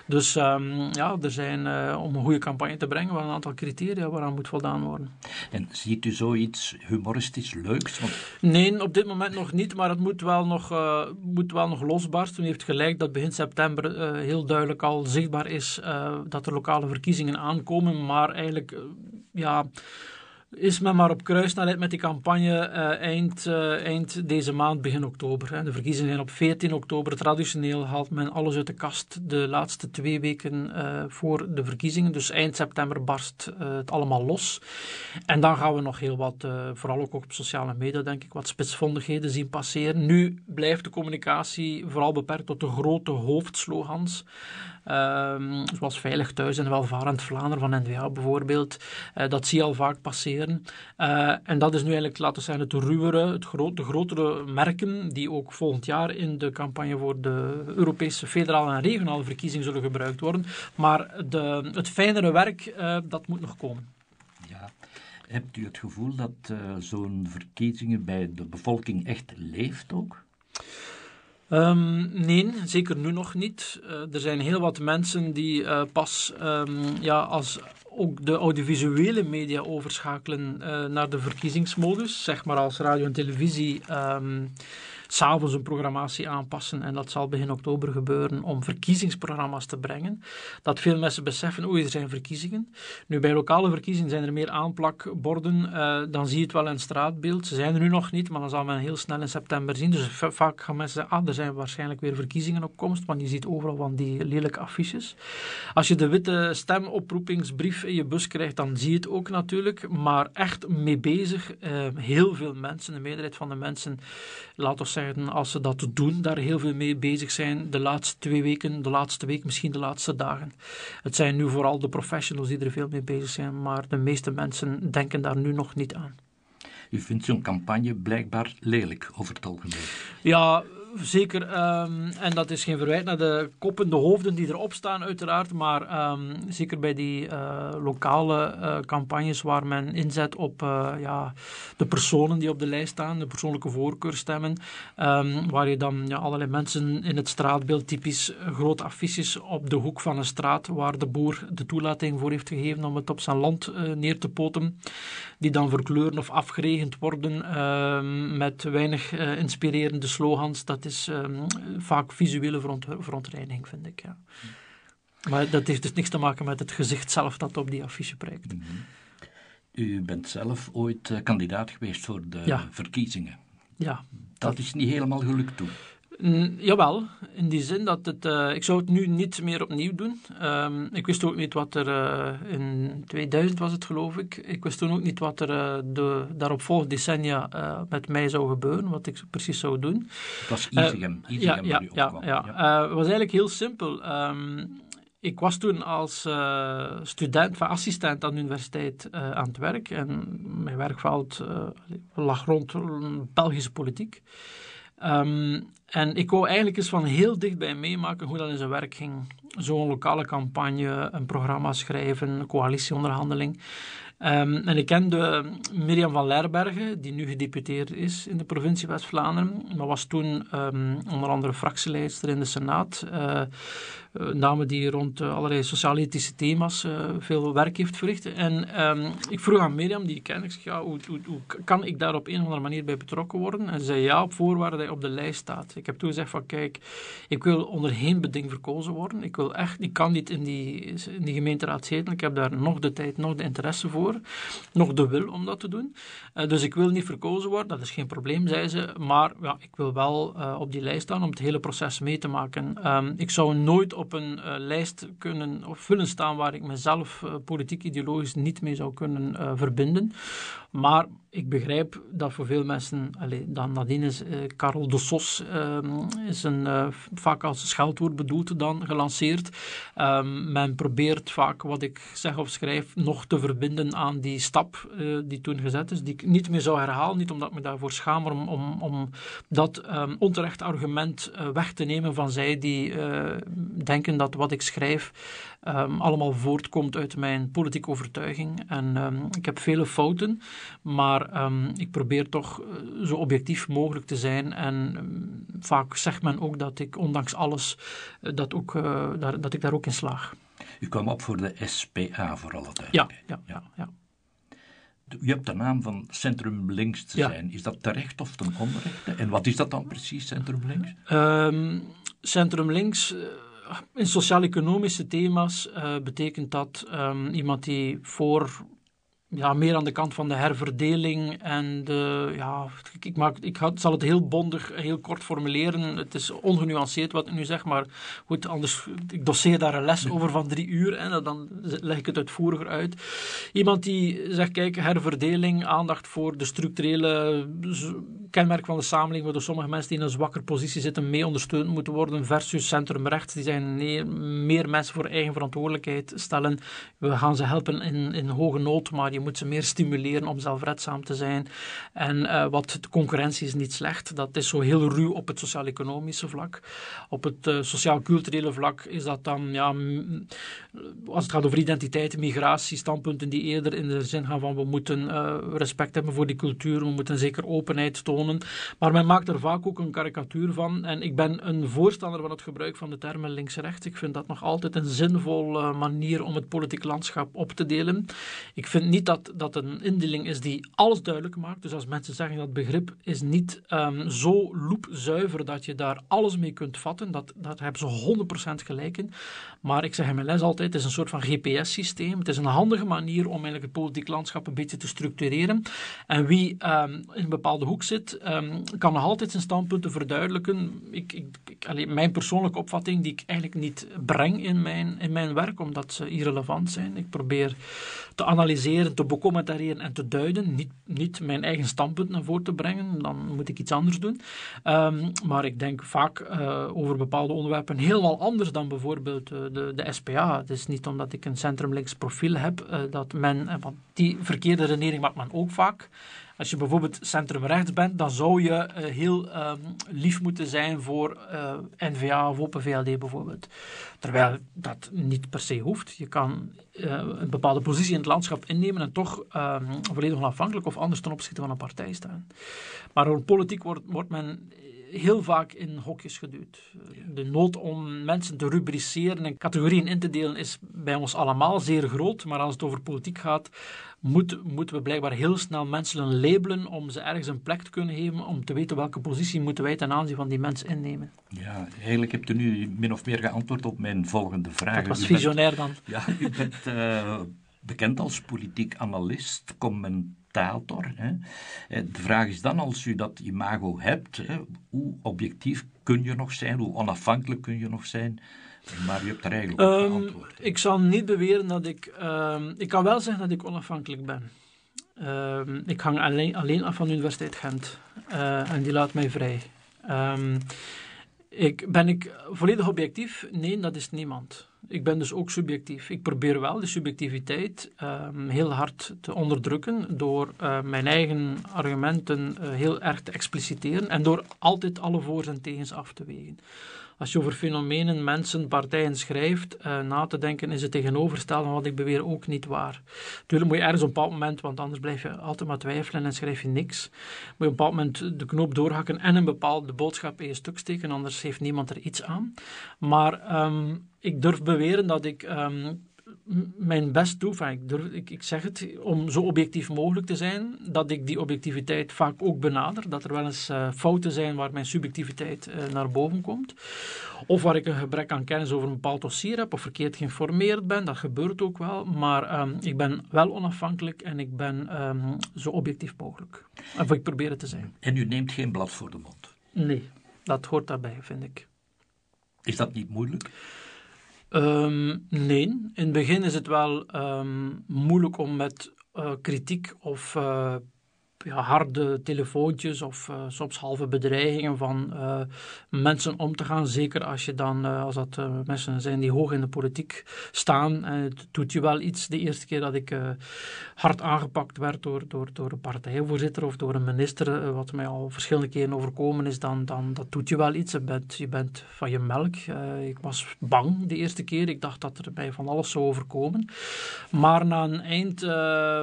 S2: Dus um, ja, er zijn, uh, om een goede campagne te brengen, wel een aantal criteria waaraan moet voldaan worden.
S1: En ziet u zoiets humoristisch leuks? Want...
S2: Nee, op dit moment nog niet, maar het moet wel nog, uh, moet wel nog losbarsten. U heeft gelijk dat begin september heel duidelijk al zichtbaar is uh, dat er lokale verkiezingen aankomen, maar eigenlijk uh, ja, is men maar op kruissnelheid met die campagne uh, eind, eind deze maand, begin oktober. Hè. De verkiezingen zijn op 14 oktober. Traditioneel haalt men alles uit de kast de laatste twee weken voor de verkiezingen. Dus eind september barst het allemaal los. En dan gaan we nog heel wat, vooral ook op sociale media, denk ik, wat spitsvondigheden zien passeren. Nu blijft de communicatie vooral beperkt tot de grote hoofdslogans. Um, zoals Veilig Thuis en Welvarend Vlaanderen van NVA bijvoorbeeld. Uh, dat zie je al vaak passeren. Uh, en dat is nu eigenlijk, laten we zeggen, het ruwere, het de grotere merken die ook volgend jaar in de campagne voor de Europese federale en regionale verkiezingen zullen gebruikt worden. Maar de, het fijnere werk, uh, dat moet nog komen.
S1: Ja. Hebt u het gevoel dat zo'n verkiezingen bij de bevolking echt leeft ook?
S2: Um, nee, zeker nu nog niet. Uh, er zijn heel wat mensen die uh, pas um, ja, als ook de audiovisuele media overschakelen uh, naar de verkiezingsmodus, zeg maar als radio en televisie. Um, s'avonds een programmatie aanpassen. En dat zal begin oktober gebeuren om verkiezingsprogramma's te brengen. Dat veel mensen beseffen, oei, er zijn verkiezingen. Nu, bij lokale verkiezingen zijn er meer aanplakborden. Uh, dan zie je het wel in het straatbeeld. Ze zijn er nu nog niet, maar dan zal men heel snel in september zien. Dus vaak gaan mensen zeggen, ah, er zijn waarschijnlijk weer verkiezingen op komst, want je ziet overal van die lelijke affiches. Als je de witte stemoproepingsbrief in je bus krijgt, dan zie je het ook natuurlijk. Maar echt mee bezig, uh, heel veel mensen, de meerderheid van de mensen, laten als ze dat doen, daar heel veel mee bezig zijn de laatste twee weken, de laatste week, misschien de laatste dagen. Het zijn nu vooral de professionals die er veel mee bezig zijn, maar de meeste mensen denken daar nu nog niet aan.
S1: U vindt zo'n campagne blijkbaar lelijk over het algemeen?
S2: Ja, zeker. Um, en dat is geen verwijt naar de koppen, de hoofden die erop staan, uiteraard. Maar um, zeker bij die uh, lokale uh, campagnes waar men inzet op uh, ja, de personen die op de lijst staan, de persoonlijke voorkeurstemmen. Um, waar je dan ja, allerlei mensen in het straatbeeld, typisch grote affiches op de hoek van een straat, waar de boer de toelating voor heeft gegeven om het op zijn land neer te poten. Die dan verkleuren of afgeregend worden met weinig inspirerende slogans. Dat is um, vaak visuele veront verontreiniging, vind ik. Ja. Maar dat heeft dus niks te maken met het gezicht zelf dat op die affiche prijkt. Mm -hmm.
S1: U bent zelf ooit uh, kandidaat geweest voor de ja. verkiezingen.
S2: Ja.
S1: Dat, dat, is niet helemaal gelukt toen.
S2: Jawel, in die zin dat het. Uh, ik zou het nu niet meer opnieuw doen. Um, ik wist ook niet wat er. Uh, in 2000 was het, geloof ik. Ik wist toen ook niet wat er uh, de daaropvolgende decennia met mij zou gebeuren, wat ik precies zou doen.
S1: Het was Isegem.
S2: ja, ja, ja, ja. het was eigenlijk heel simpel. Um, ik was toen als uh, student, van assistent aan de universiteit uh, aan het werk. En mijn werkveld uh, lag rond Belgische politiek. Um, en ik wou eigenlijk eens van heel dichtbij meemaken hoe dat in zijn werk ging. Zo'n lokale campagne, een programma schrijven, een coalitieonderhandeling. Um, en ik kende Mirjam van Lerbergen, die nu gedeputeerd is in de provincie West-Vlaanderen, maar was toen um, onder andere fractieleidster in de Senaat. Uh, een dame die rond uh, allerlei sociaal-ethische thema's uh, veel werk heeft verricht. En um, ik vroeg aan Mirjam, die ik ken, ik zeg, ja, hoe, hoe, kan ik daar op een of andere manier bij betrokken worden? En ze zei ja, op voorwaarde dat hij op de lijst staat. Ik heb toen gezegd van, kijk, ik wil onder geen beding verkozen worden. Ik wil echt, ik kan niet in die, in gemeenteraad zitten. Ik heb daar nog de tijd, nog de interesse voor, nog de wil om dat te doen. Dus ik wil niet verkozen worden, dat is geen probleem, zei ze. Maar ja, ik wil wel op die lijst staan om het hele proces mee te maken. Um, ik zou nooit op een uh, lijst kunnen of vullen staan waar ik mezelf uh, politiek ideologisch niet mee zou kunnen uh, verbinden. Maar ik begrijp dat voor veel mensen, allez, dan nadien is uh, Karel de Sos um, is een, uh, vaak als scheldwoord bedoeld dan gelanceerd. Um, men probeert vaak wat ik zeg of schrijf nog te verbinden aan die stap uh, die toen gezet is, die ik niet meer zou herhalen, niet omdat ik me daarvoor schaam, maar om, om, om dat um, onterecht argument weg te nemen van zij die denken dat wat ik schrijf um, allemaal voortkomt uit mijn politieke overtuiging. En um, ik heb vele fouten, maar um, ik probeer toch eh, zo objectief mogelijk te zijn. En vaak zegt men ook dat ik, ondanks alles, uh, dat, ook, uh, daar, dat ik daar ook in slaag.
S1: U kwam op voor de SPA, voor alle
S2: Ja, ja, ja. ja.
S1: U hebt de naam van Centrum Links te ja. zijn. Is dat terecht of ten onrechte? En wat is dat dan precies, Centrum Links?
S2: Centrum Links in sociaal-economische thema's uh, betekent dat um, iemand die voor ja, meer aan de kant van de herverdeling en de, ja, ik, maak, ik zal het heel bondig, heel kort formuleren. Het is ongenuanceerd wat ik nu zeg, maar goed, anders, ik doseer daar een les over van drie uur en dan leg ik het uitvoeriger uit. Iemand die zegt, kijk, herverdeling, aandacht voor de structurele kenmerk van de samenleving, waardoor sommige mensen die in een zwakker positie zitten mee ondersteund moeten worden, versus centrumrechts, die zijn nee, meer mensen voor eigen verantwoordelijkheid stellen. We gaan ze helpen in, in hoge nood, maar je moet ze meer stimuleren om zelfredzaam te zijn. En uh, wat de concurrentie is niet slecht. Dat is zo heel ruw op het sociaal-economische vlak. Op het uh, sociaal-culturele vlak is dat dan, ja, als het gaat over identiteit, migratie, standpunten die eerder in de zin gaan van we moeten uh, respect hebben voor die cultuur, we moeten zeker openheid tonen. Maar men maakt er vaak ook een karikatuur van. En ik ben een voorstander van het gebruik van de termen links-rechts. Ik vind dat nog altijd een zinvolle manier om het politiek landschap op te delen. Ik vind niet dat, dat een indeling is die alles duidelijk maakt. Dus als mensen zeggen dat begrip is niet um, zo loepzuiver dat je daar alles mee kunt vatten, dat, dat hebben ze 100% gelijk in. Maar ik zeg in mijn les altijd, het is een soort van GPS-systeem. Het is een handige manier om eigenlijk het politiek landschap een beetje te structureren. En wie um, in een bepaalde hoek zit, um, kan nog altijd zijn standpunten verduidelijken. Ik, ik, ik, allee, mijn persoonlijke opvatting, die ik eigenlijk niet breng in mijn, in mijn werk, omdat ze irrelevant zijn. Ik probeer te analyseren, te becommentareren en te duiden. Niet, niet mijn eigen standpunt naar voren te brengen, dan moet ik iets anders doen. Um, maar ik denk vaak uh, over bepaalde onderwerpen helemaal anders dan bijvoorbeeld uh, de, de SPA. Het is niet omdat ik een centrum-links profiel heb uh, dat men, want die verkeerde redenering maakt men ook vaak. Als je bijvoorbeeld centrumrechts bent, dan zou je uh, heel um, lief moeten zijn voor uh, N-VA of Open VLD bijvoorbeeld. Terwijl dat niet per se hoeft. Je kan uh, een bepaalde positie in het landschap innemen en toch um, volledig onafhankelijk of anders ten opzichte van een partij staan. Maar door politiek wordt, wordt men heel vaak in hokjes geduwd. De nood om mensen te rubriceren en categorieën in te delen is bij ons allemaal zeer groot. Maar als het over politiek gaat, moet, moeten we blijkbaar heel snel mensen labelen om ze ergens een plek te kunnen geven, om te weten welke positie moeten wij ten aanzien van die mensen innemen.
S1: Ja, eigenlijk hebt u nu min of meer geantwoord op mijn volgende vraag.
S2: Dat was visionair dan.
S1: Ja, u bent uh, bekend als politiek analist, commentaar dictator. Hè. De vraag is dan, als u dat imago hebt, hè, hoe objectief kun je nog zijn, hoe onafhankelijk kun je nog zijn? Maar je hebt er eigenlijk op um, geantwoord.
S2: Ik zal niet beweren dat ik... Um, ik kan wel zeggen dat ik onafhankelijk ben. Um, ik hang alleen, alleen af van de Universiteit Gent. Uh, en die laat mij vrij. ik, ben ik volledig objectief? Nee, dat is niemand. Ik ben dus ook subjectief. Ik probeer wel de subjectiviteit heel hard te onderdrukken door uh, mijn eigen argumenten uh, heel erg te expliciteren en door altijd alle voor's en tegens af te wegen als je over fenomenen, mensen, partijen schrijft, uh, na te denken is het tegenovergestelde van wat ik beweer ook niet waar. Tuurlijk moet je ergens op een bepaald moment, want anders blijf je altijd maar twijfelen en schrijf je niks. Moet je op een bepaald moment de knoop doorhakken en een bepaalde boodschap in je stuk steken, anders heeft niemand er iets aan. Maar um, ik durf beweren dat ik um, mijn best doe. ik, ik, ik, zeg het om zo objectief mogelijk te zijn, dat ik die objectiviteit vaak ook benader. Dat er wel eens uh, fouten zijn waar mijn subjectiviteit uh, naar boven komt. Of waar ik een gebrek aan kennis over een bepaald dossier heb of verkeerd geïnformeerd ben. Dat gebeurt ook wel. Maar um, ik ben wel onafhankelijk en ik ben um, zo objectief mogelijk. Of ik probeer het te zijn.
S1: En u neemt geen blad voor de mond?
S2: Nee, dat hoort daarbij, vind ik.
S1: Is dat niet moeilijk?
S2: Um, nee, in het begin is het wel um, moeilijk om met uh, kritiek of uh, ja, harde telefoontjes of uh, soms halve bedreigingen van uh, mensen om te gaan. Zeker als, je dan, uh, als dat mensen zijn die hoog in de politiek staan. het doet je wel iets. De eerste keer dat ik hard aangepakt werd door, door, door een partijvoorzitter of door een minister, wat mij al verschillende keren overkomen is, dan, dan dat doet je wel iets. Je bent, je bent van je melk. ik was bang de eerste keer. Ik dacht dat er mij van alles zou overkomen. Maar na een eind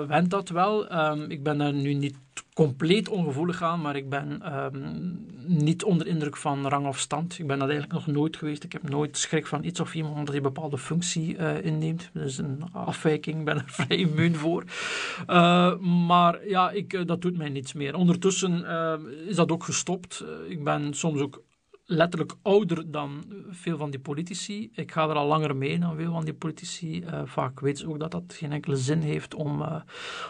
S2: went dat wel. Um, ik ben daar nu niet compleet ongevoelig aan, maar ik ben um, niet onder indruk van rang of stand. Ik ben dat eigenlijk nog nooit geweest. Ik heb nooit schrik van iets of iemand hij een bepaalde functie uh, inneemt. Dat is een afwijking, ik ben er <laughs> vrij immuun voor. Uh, maar ja, ik, uh, dat doet mij niets meer. Ondertussen is dat ook gestopt. ik ben soms ook letterlijk ouder dan veel van die politici. Ik ga er al langer mee dan veel van die politici. Uh, vaak weten ze ook dat dat geen enkele zin heeft om, uh,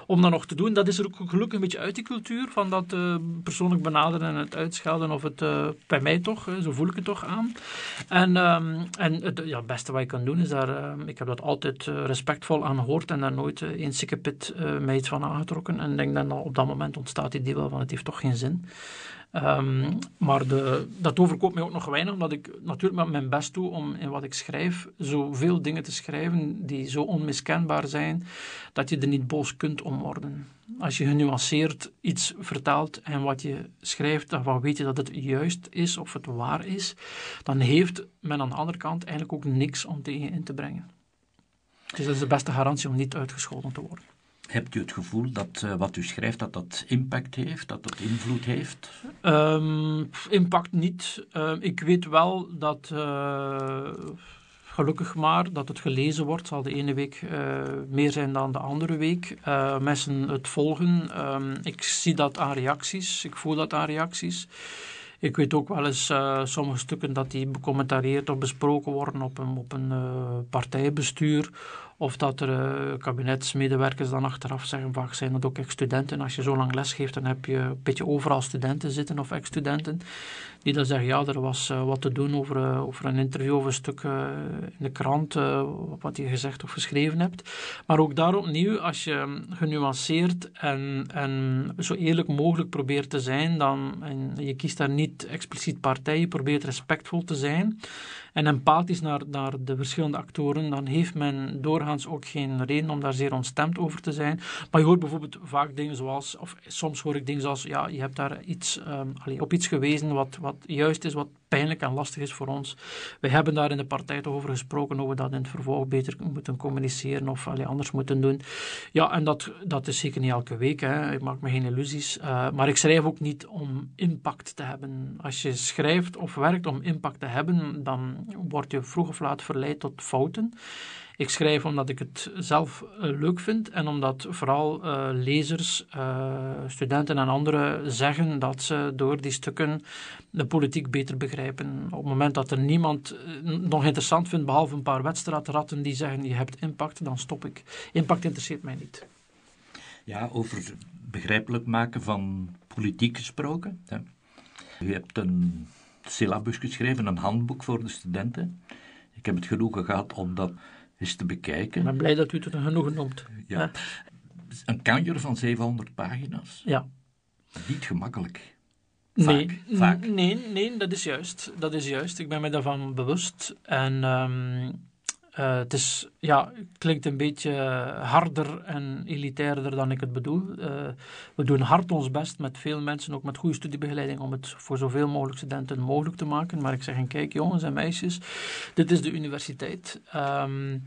S2: om dat nog te doen. Dat is er ook gelukkig een beetje uit die cultuur, van dat uh, persoonlijk benaderen en het uitschelden, of het bij mij toch, zo voel ik het toch aan. En, um, en het ja, beste wat je kan doen is daar, ik heb dat altijd respectvol aangehoord en daar nooit een sikkepit mij iets van aangetrokken. En ik denk dat op dat moment ontstaat die idee wel van het heeft toch geen zin. Um, maar de, dat overkoopt mij ook nog weinig, omdat ik natuurlijk met mijn best doe om in wat ik schrijf zoveel dingen te schrijven die zo onmiskenbaar zijn, dat je er niet boos kunt om worden. Als je genuanceerd iets vertaalt en wat je schrijft, dan weet je dat het juist is of het waar is, dan heeft men aan de andere kant eigenlijk ook niks om tegen in te brengen. Dus dat is de beste garantie om niet uitgescholden te worden.
S1: Hebt u het gevoel dat uh, wat u schrijft, dat dat impact heeft, dat dat invloed heeft?
S2: Um, impact niet. Uh, ik weet wel dat, uh, gelukkig maar, dat het gelezen wordt. zal de ene week meer zijn dan de andere week. mensen het volgen. Um, ik zie dat aan reacties. Ik voel dat aan reacties. Ik weet ook wel eens sommige stukken dat die becommentarieerd of besproken worden op een, op een partijbestuur of dat er uh, kabinetsmedewerkers dan achteraf zeggen, vaak zijn dat ook ex-studenten. Als je zo lang les geeft, dan heb je een beetje overal studenten zitten of ex-studenten. Die dan zeggen, ja, er was uh, wat te doen over, uh, over een interview of een stuk in de krant, wat je gezegd of geschreven hebt. Maar ook daar opnieuw, als je genuanceerd en, en zo eerlijk mogelijk probeert te zijn, dan, en je kiest daar niet expliciet partij, je probeert respectvol te zijn en empathisch naar, naar de verschillende actoren, dan heeft men doorgaans ook geen reden om daar zeer ontstemd over te zijn. Maar je hoort bijvoorbeeld vaak dingen zoals, of soms hoor ik dingen zoals, ja, je hebt daar iets, um, op iets gewezen wat, wat juist is, wat pijnlijk en lastig is voor ons. We hebben daar in de partij toch over gesproken, hoe we dat in het vervolg beter moeten communiceren of anders moeten doen. Ja, en dat, dat is zeker niet elke week, hè. ik maak me geen illusies. Uh, maar ik schrijf ook niet om impact te hebben. Als je schrijft of werkt om impact te hebben, dan word je vroeg of laat verleid tot fouten. Ik schrijf omdat ik het zelf uh, leuk vind en omdat vooral uh, lezers, uh, studenten en anderen zeggen dat ze door die stukken de politiek beter begrijpen. Op het moment dat er niemand nog interessant vindt, behalve een paar wedstrijdratten die zeggen je hebt impact, dan stop ik. Impact interesseert mij niet.
S1: Ja, over begrijpelijk maken van politiek gesproken. Hè. U hebt een syllabus geschreven, een handboek voor de studenten. Ik heb het genoegen gehad om dat te bekijken.
S2: Ik ben blij dat u het er genoegen noemt.
S1: Ja. Een kanjer van 700 pagina's.
S2: Ja.
S1: Niet gemakkelijk.
S2: Nee, vaak. nee, nee, dat is juist. Dat is juist. Ik ben me daarvan bewust. En um, uh, het is, ja, klinkt een beetje harder en elitairder dan ik het bedoel. Uh, we doen hard ons best met veel mensen, ook met goede studiebegeleiding, om het voor zoveel mogelijk studenten mogelijk te maken. Maar ik zeg kijk, jongens en meisjes, dit is de universiteit. Um,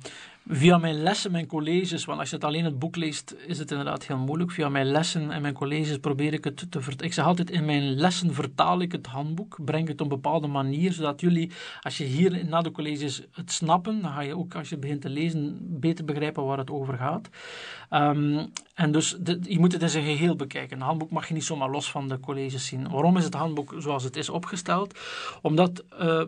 S2: via mijn lessen, mijn colleges, want als je het alleen het boek leest, is het inderdaad heel moeilijk. Via mijn lessen en mijn colleges probeer ik het te vertalen. Ik zeg altijd, in mijn lessen vertaal ik het handboek, breng het op een bepaalde manier, zodat jullie, als je hier na de colleges het snappen, dan ga je ook, als je begint te lezen, beter begrijpen waar het over gaat. Um, en dus je moet het in zijn geheel bekijken. Een handboek mag je niet zomaar los van de colleges zien. Waarom is het handboek zoals het is opgesteld? Omdat... Uh,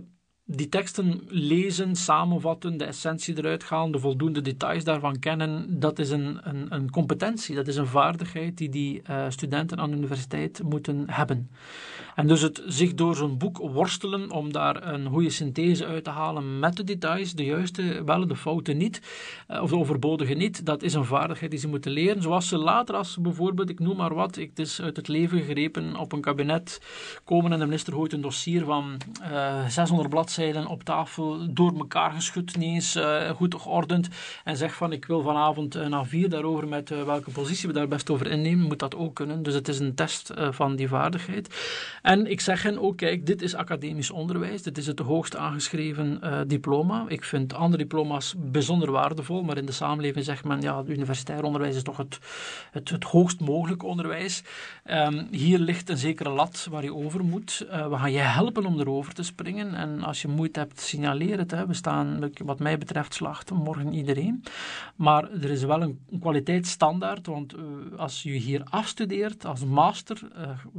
S2: die teksten lezen, samenvatten, de essentie eruit halen, de voldoende details daarvan kennen, dat is een, een, een competentie, dat is een vaardigheid die die uh, studenten aan de universiteit moeten hebben. En dus het zich door zo'n boek worstelen om daar een goede synthese uit te halen met de details, de juiste wel, de fouten niet, uh, of de overbodige niet, dat is een vaardigheid die ze moeten leren. Zoals ze later, als bijvoorbeeld, ik noem maar wat, ik, het is uit het leven gegrepen, op een kabinet komen en de minister gooit een dossier van uh, 600 bladzijden op tafel, door elkaar geschud, niet eens uh, goed geordend. En zeg van ik wil vanavond na vier daarover met welke positie we daar best over innemen, moet dat ook kunnen. Dus het is een test van die vaardigheid. En ik zeg hen ook, kijk, dit is academisch onderwijs. Dit is het hoogst aangeschreven diploma. Ik vind andere diploma's bijzonder waardevol, maar in de samenleving zegt men, ja, universitair onderwijs is toch het, het, het hoogst mogelijke onderwijs. Um, hier ligt een zekere lat waar je over moet. we gaan je helpen om erover te springen. En als je moeite hebt, signaleer het. Hè. We staan, wat mij betreft, slacht morgen iedereen. Maar er is wel een, kwaliteitsstandaard, want uh, als je hier afstudeert als master,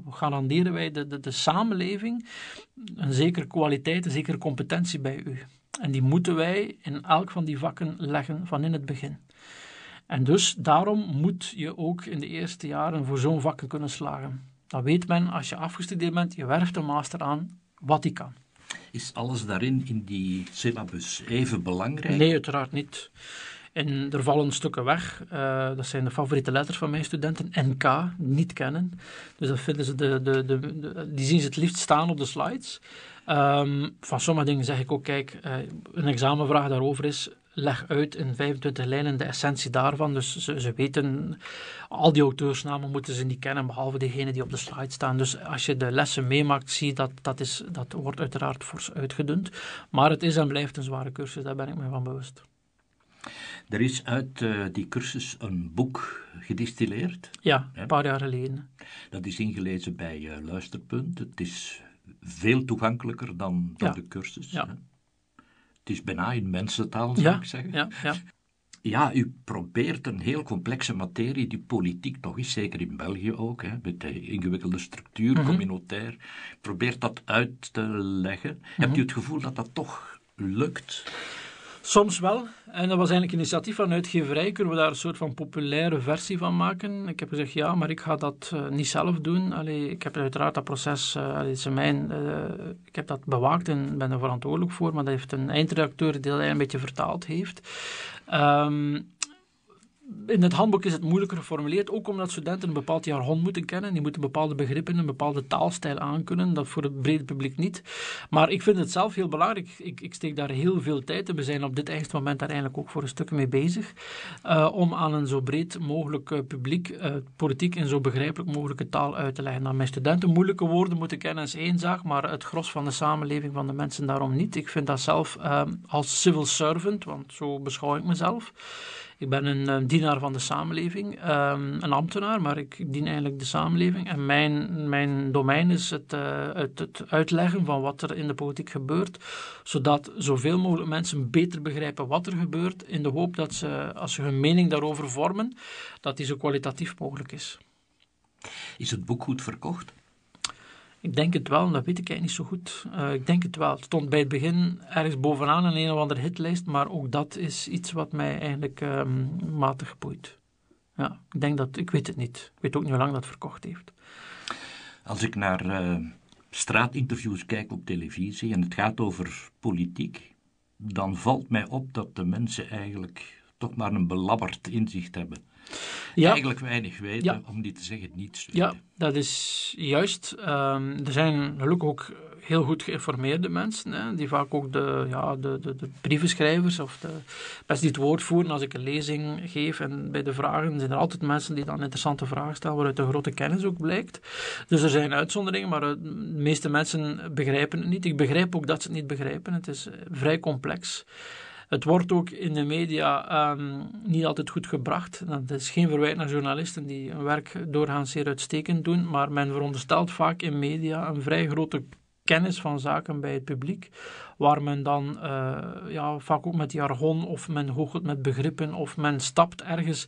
S2: garanderen wij de, de, de samenleving een zekere kwaliteit, een zekere competentie bij u. En die moeten wij in elk van die vakken leggen van in het begin. En dus daarom moet je ook in de eerste jaren voor zo'n vakken kunnen slagen. Dan weet men, als je afgestudeerd bent, je werft een master aan, wat die kan.
S1: Is alles daarin in die syllabus even belangrijk?
S2: Nee, uiteraard niet. En er vallen stukken weg. Uh, dat zijn de favoriete letters van mijn studenten. NK, niet kennen. Dus dat vinden ze de, de, de, die zien ze het liefst staan op de slides. Um, van sommige dingen zeg ik ook, kijk, uh, een examenvraag daarover is, leg uit in 25 lijnen de essentie daarvan. Dus ze, ze, weten, al die auteursnamen moeten ze niet kennen, behalve degene die op de slide staan. Dus als je de lessen meemaakt, zie je dat dat, is, dat wordt uiteraard fors uitgedund. Maar het is en blijft een zware cursus, daar ben ik me van bewust.
S1: Er is uit uh, die cursus een boek gedistilleerd.
S2: Ja, een paar jaar geleden.
S1: Dat is ingelezen bij uh, Luisterpunt. Het is veel toegankelijker dan, dan ja. de cursus.
S2: Ja.
S1: Hè? Het is bijna in mensentaal, zou
S2: ja,
S1: ik zeggen.
S2: Ja, ja. <laughs>
S1: Ja, u probeert een heel complexe materie, die politiek toch is, zeker in België ook, hè, met de ingewikkelde structuur,
S2: Mhm.
S1: communautair, probeert dat uit te leggen. Hebt u het gevoel dat dat toch lukt?
S2: Soms wel. En dat was eigenlijk een initiatief van uitgeverij. Kunnen we daar een soort van populaire versie van maken? Ik heb gezegd ja, maar ik ga dat uh, niet zelf doen. Allee, ik heb uiteraard dat proces, uh, allee, is mijn, uh, ik heb dat bewaakt en ben er verantwoordelijk voor. Maar dat heeft een eindredacteur die dat een beetje vertaald heeft. Um, in het handboek is het moeilijker geformuleerd, ook omdat studenten een bepaald jargon moeten kennen. Die moeten bepaalde begrippen, een bepaalde taalstijl aankunnen. Dat voor het brede publiek niet. Maar ik vind het zelf heel belangrijk. Ik, ik steek daar heel veel tijd in. We zijn op dit eigen moment daar eigenlijk ook voor een stuk mee bezig. Uh, om aan een zo breed mogelijk uh, publiek uh, politiek in zo begrijpelijk mogelijke taal uit te leggen. Dat mijn studenten moeilijke woorden moeten kennen is één zaak, maar het gros van de samenleving van de mensen daarom niet. Ik vind dat zelf als civil servant, want zo beschouw ik mezelf. Ik ben een, een, dienaar van de samenleving, um, een ambtenaar, maar ik dien eigenlijk de samenleving. En mijn, mijn domein is het, uh, het, het, uitleggen van wat er in de politiek gebeurt, zodat zoveel mogelijk mensen beter begrijpen wat er gebeurt, in de hoop dat ze, als ze hun mening daarover vormen, dat die zo kwalitatief mogelijk is.
S1: Is het boek goed verkocht?
S2: Ik denk het wel, dat weet ik eigenlijk niet zo goed. Uh, ik denk het wel. Het stond bij het begin ergens bovenaan in een of andere hitlijst, maar ook dat is iets wat mij eigenlijk um, matig boeit. ja. Ik denk dat, ik weet het niet. Ik weet ook niet hoe lang dat verkocht heeft.
S1: Als ik naar uh, straatinterviews kijk op televisie en het gaat over politiek, dan valt mij op dat de mensen eigenlijk toch maar een belabberd inzicht hebben. Ja. Eigenlijk weinig weten, om niet te zeggen niets weten.
S2: Ja, dat is juist. Um, er zijn gelukkig ook heel goed geïnformeerde mensen, hè, die vaak ook de, ja, de, de, de brievenschrijvers of de, best die het woord voeren als ik een lezing geef. En bij de vragen zijn er altijd mensen die dan interessante vragen stellen, waaruit de grote kennis ook blijkt. Dus er zijn uitzonderingen, maar de meeste mensen begrijpen het niet. Ik begrijp ook dat ze het niet begrijpen. Het is vrij complex. Het wordt ook in de media ehm, niet altijd goed gebracht. Dat is geen verwijt naar journalisten die hun werk doorgaans zeer uitstekend doen, maar men veronderstelt vaak in media een vrij grote kennis van zaken bij het publiek, waar men dan uh, ja, vaak ook met jargon of men goochelt met begrippen of men stapt ergens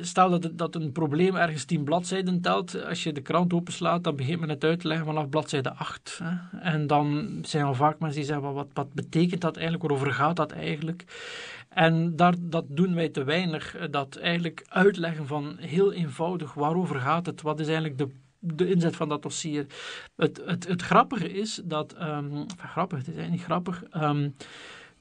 S2: stel dat, een probleem ergens tien bladzijden telt, als je de krant openslaat, dan begint men het uit te leggen vanaf bladzijde 8. Hè. En dan zijn er vaak mensen die zeggen, wat, wat betekent dat eigenlijk, waarover gaat dat eigenlijk? En daar, dat doen wij te weinig, dat eigenlijk uitleggen van heel eenvoudig, waarover gaat het, wat is eigenlijk de de inzet van dat dossier. Het, het, het grappige is dat, um, grappig, het is eigenlijk niet grappig. Um,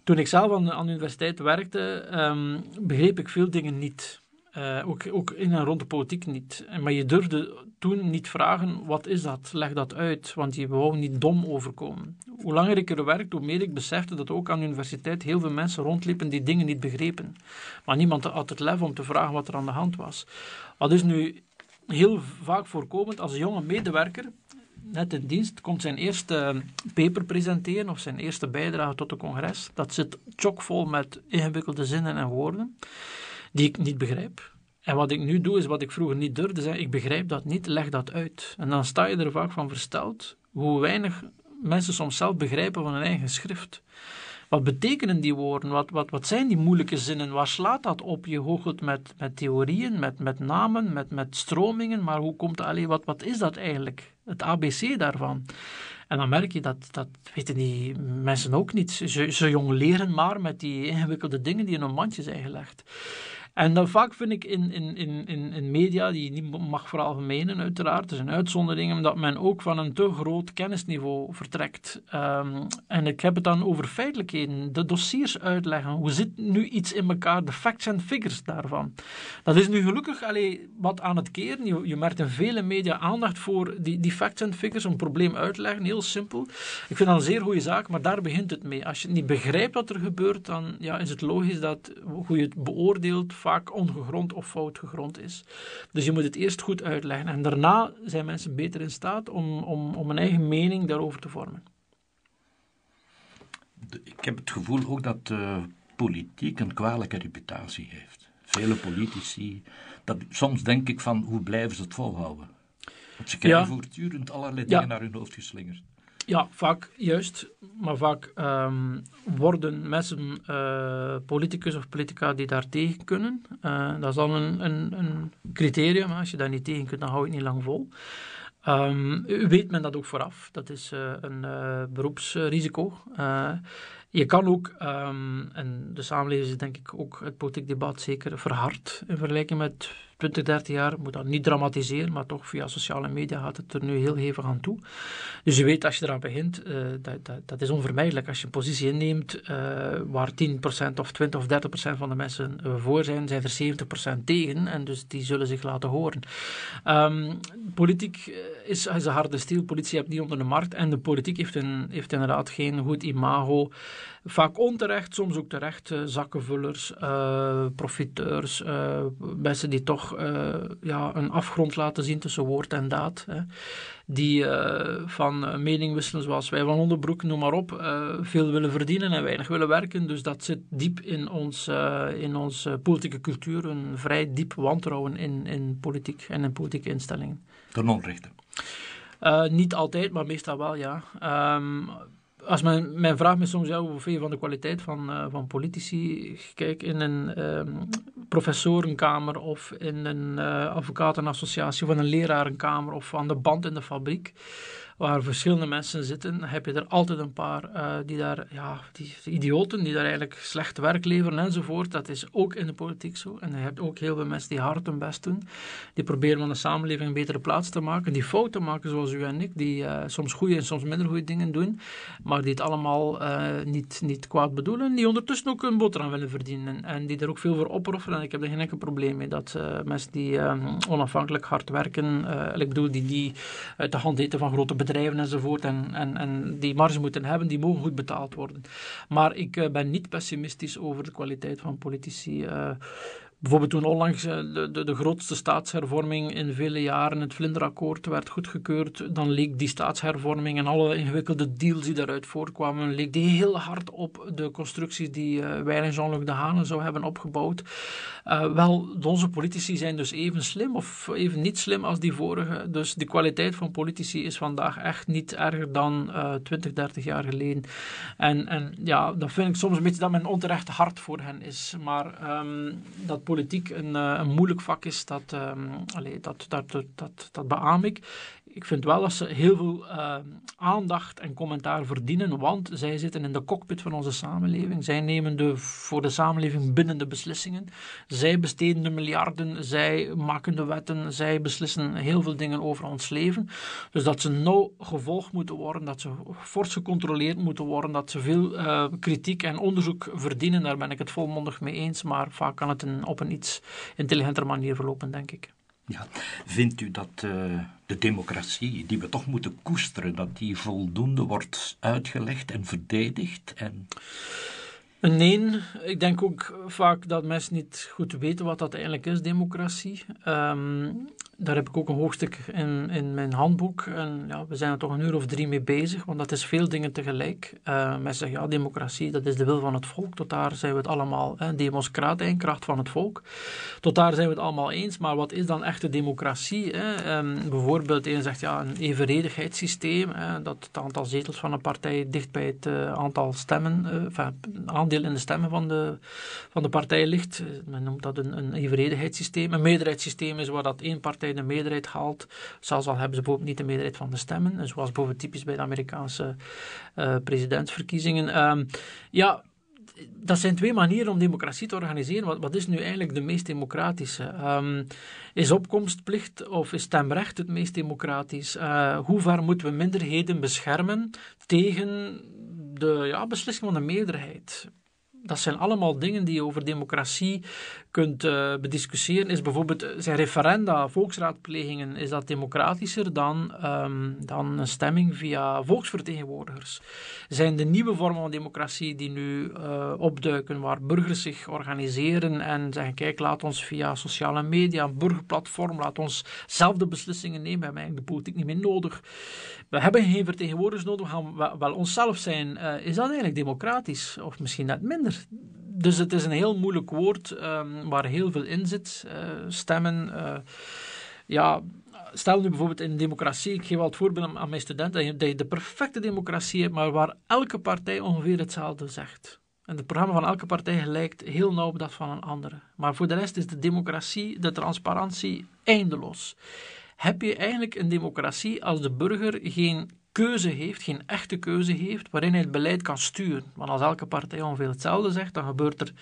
S2: toen ik zelf aan, aan de universiteit werkte, um, begreep ik veel dingen niet. Uh, ook, ook in en rond de politiek niet. Maar je durfde toen niet vragen, wat is dat? Leg dat uit, want je wou niet dom overkomen. Hoe langer ik er werkte, hoe meer ik besefte dat ook aan de universiteit heel veel mensen rondliepen die dingen niet begrepen. Maar niemand had het lef om te vragen wat er aan de hand was. Wat is nu heel vaak voorkomend als een jonge medewerker net in dienst komt zijn eerste paper presenteren of zijn eerste bijdrage tot de congres. Dat zit chockvol met ingewikkelde zinnen en woorden die ik niet begrijp. En wat ik nu doe is wat ik vroeger niet durfde zeggen. Ik begrijp dat niet, leg dat uit. En dan sta je er vaak van versteld hoe weinig mensen soms zelf begrijpen van hun eigen schrift. Wat betekenen die woorden? Wat, wat, wat zijn die moeilijke zinnen? Waar slaat dat op? Je hoogelt met, met theorieën, met, met namen, met, met stromingen, maar hoe komt dat? Allee, wat, wat is dat eigenlijk? Het ABC daarvan. En dan merk je dat, dat weten die mensen ook niet. Ze, ze jong leren maar met die ingewikkelde dingen die in hun mandje zijn gelegd. En dan vaak vind ik in, in, in, in, media, die je niet mag veralgemenen uiteraard, er zijn uitzonderingen, dat men ook van een te groot kennisniveau vertrekt. Um, en ik heb het dan over feitelijkheden, de dossiers uitleggen. Hoe zit nu iets in elkaar, de facts en figures daarvan. Dat is nu gelukkig allee, wat aan het keren. Je, je merkt in vele media aandacht voor die, die facts en figures, een probleem uitleggen, heel simpel. Ik vind dat een zeer goede zaak, maar daar begint het mee. Als je niet begrijpt wat er gebeurt, dan ja, is het logisch dat hoe je het beoordeelt vaak ongegrond of fout gegrond is. Dus je moet het eerst goed uitleggen. En daarna zijn mensen beter in staat om, om, om een eigen mening daarover te vormen.
S1: Ik heb het gevoel ook dat uh, politiek een kwalijke reputatie heeft. Vele politici, dat, soms denk ik van hoe blijven ze het volhouden? Want ze krijgen voortdurend allerlei dingen naar hun hoofd geslingerd.
S2: Ja, vaak juist. Maar vaak um, worden mensen, uh, politicus of politica, die daar tegen kunnen. Uh, dat is dan een, een, een criterium. Als je daar niet tegen kunt, dan hou je het niet lang vol. Um, weet men dat ook vooraf. Dat is uh, een beroepsrisico. je kan ook, um, en de samenleving is denk ik ook het politiek debat zeker verhard in vergelijking met 20, 30 jaar, moet dat niet dramatiseren, maar toch via sociale media gaat het er nu heel hevig aan toe. Dus je weet als je eraan begint, uh, dat, dat, dat, is onvermijdelijk. Als je een positie inneemt uh, waar 10% of 20 of 30% van de mensen uh, voor zijn, zijn er 70% tegen en dus die zullen zich laten horen. Um, politiek is, een harde stiel, politie hebt niet onder de markt en de politiek heeft, een, heeft inderdaad geen goed imago. Vaak onterecht, soms ook terecht, zakkenvullers, profiteurs, mensen die toch uh, ja, een afgrond laten zien tussen woord en daad. Hè. Die van mening wisselen zoals wij van onderbroek, noem maar op, veel willen verdienen en weinig willen werken. Dus dat zit diep in ons, in onze politieke cultuur, een vrij diep wantrouwen in, in politiek en in politieke instellingen.
S1: Ten onrechte?
S2: niet altijd, maar meestal wel, ja. Um, als men, men vraagt me soms ja, hoe je van de kwaliteit van, uh, van politici. Kijk, in een um, professorenkamer of in een uh, advocatenassociatie of een lerarenkamer of aan de band in de fabriek. Waar verschillende mensen zitten, heb je er altijd een paar uh, die daar, ja, die, idioten, die daar eigenlijk slecht werk leveren enzovoort. Dat is ook in de politiek zo. En je hebt ook heel veel mensen die hard hun best doen. Die proberen van de samenleving een betere plaats te maken. Die fouten maken zoals u en ik, die uh, soms goede en soms minder goede dingen doen. Maar die het allemaal uh, niet, niet kwaad bedoelen. Die ondertussen ook een boterham willen verdienen. En die er ook veel voor opofferen. En ik heb er geen enkel probleem mee dat mensen die onafhankelijk hard werken, ik bedoel, die, die uit de hand eten van grote bedrijven enzovoort en, en, en die marge moeten hebben, die mogen goed betaald worden. Maar ik uh, ben niet pessimistisch over de kwaliteit van politici. Bijvoorbeeld toen onlangs eh, de, de, de, grootste staatshervorming in vele jaren, het Vlinderakkoord, werd goedgekeurd, dan leek die staatshervorming en alle ingewikkelde deals die daaruit voorkwamen, leek die heel hard op de constructies die uh, wij en Jean-Luc Dehane zou hebben opgebouwd. Uh, wel, onze politici zijn dus even slim of even niet slim als die vorige. Dus de kwaliteit van politici is vandaag echt niet erger dan uh, 20, 30 jaar geleden. En, en ja, dat vind ik soms een beetje dat men onterecht hard voor hen is. Maar um, dat politiek een, eh, een moeilijk vak is, dat, um, allee, dat, dat, dat, dat, beaam ik ik vind wel dat ze heel veel uh, aandacht en commentaar verdienen, want zij zitten in de cockpit van onze samenleving. Zij nemen de voor de samenleving bindende beslissingen. Zij besteden de miljarden, zij maken de wetten, zij beslissen heel veel dingen over ons leven. Dus dat ze nauw gevolgd moeten worden, dat ze fors gecontroleerd moeten worden, dat ze veel uh, kritiek en onderzoek verdienen, daar ben ik het volmondig mee eens, maar vaak kan het een, op een iets intelligenter manier verlopen, denk ik.
S1: Ja. Vindt u dat uh, de democratie, die we toch moeten koesteren, dat die voldoende wordt uitgelegd en verdedigd? En...
S2: Nee, ik denk ook vaak dat mensen niet goed weten wat dat eigenlijk is, democratie. Um, daar heb ik ook een hoofdstuk in, in mijn handboek. En ja, we zijn er toch een uur of drie mee bezig, want dat is veel dingen tegelijk. Uh, mensen zeggen, ja, democratie, dat is de wil van het volk. Tot daar zijn we het allemaal, hè, democraat, kracht van het volk. Tot daar zijn we het allemaal eens. Maar wat is dan echte democratie? Um, bijvoorbeeld, een zegt, ja, een evenredigheidssysteem. Dat het aantal zetels van een partij dicht bij het uh, aantal stemmen, uh, aandeel in de stemmen van de, van de partij ligt. Men noemt dat een, een evenredigheidssysteem. Een meerderheidssysteem is waar dat één partij de meerderheid haalt, zelfs al hebben ze bijvoorbeeld niet de meerderheid van de stemmen, zoals bijvoorbeeld typisch bij de Amerikaanse uh, presidentsverkiezingen. Um, ja, dat zijn twee manieren om democratie te organiseren. Wat, wat is nu eigenlijk de meest democratische? Um, is opkomstplicht of is stemrecht het meest democratisch? Uh, hoe ver moeten we minderheden beschermen tegen de ja, beslissing van de meerderheid? Dat zijn allemaal dingen die je over democratie kunt uh, bediscussiëren. Is bijvoorbeeld, eh, zijn referenda, volksraadplegingen, is dat democratischer dan, um, dan een stemming via volksvertegenwoordigers? Zijn de nieuwe vormen van democratie die nu uh, opduiken, waar burgers zich organiseren en zeggen, kijk, laat ons via sociale media, een burgerplatform, laat ons zelf de beslissingen nemen, we hebben eigenlijk de politiek niet meer nodig. We hebben geen vertegenwoordigers nodig, we gaan wel onszelf zijn. Is dat eigenlijk democratisch? Of misschien net minder? Dus het is een heel moeilijk woord um, waar heel veel in zit. Uh, stemmen. Uh, ja, stel nu bijvoorbeeld in democratie, ik geef al het voorbeeld aan mijn studenten, dat je de perfecte democratie hebt, maar waar elke partij ongeveer hetzelfde zegt. En het programma van elke partij lijkt heel nauw op dat van een andere. Maar voor de rest is de democratie, de transparantie eindeloos heb je eigenlijk een democratie als de burger geen keuze heeft, geen echte keuze heeft, waarin hij het beleid kan sturen. Want als elke partij ongeveer hetzelfde zegt, dan gebeurt er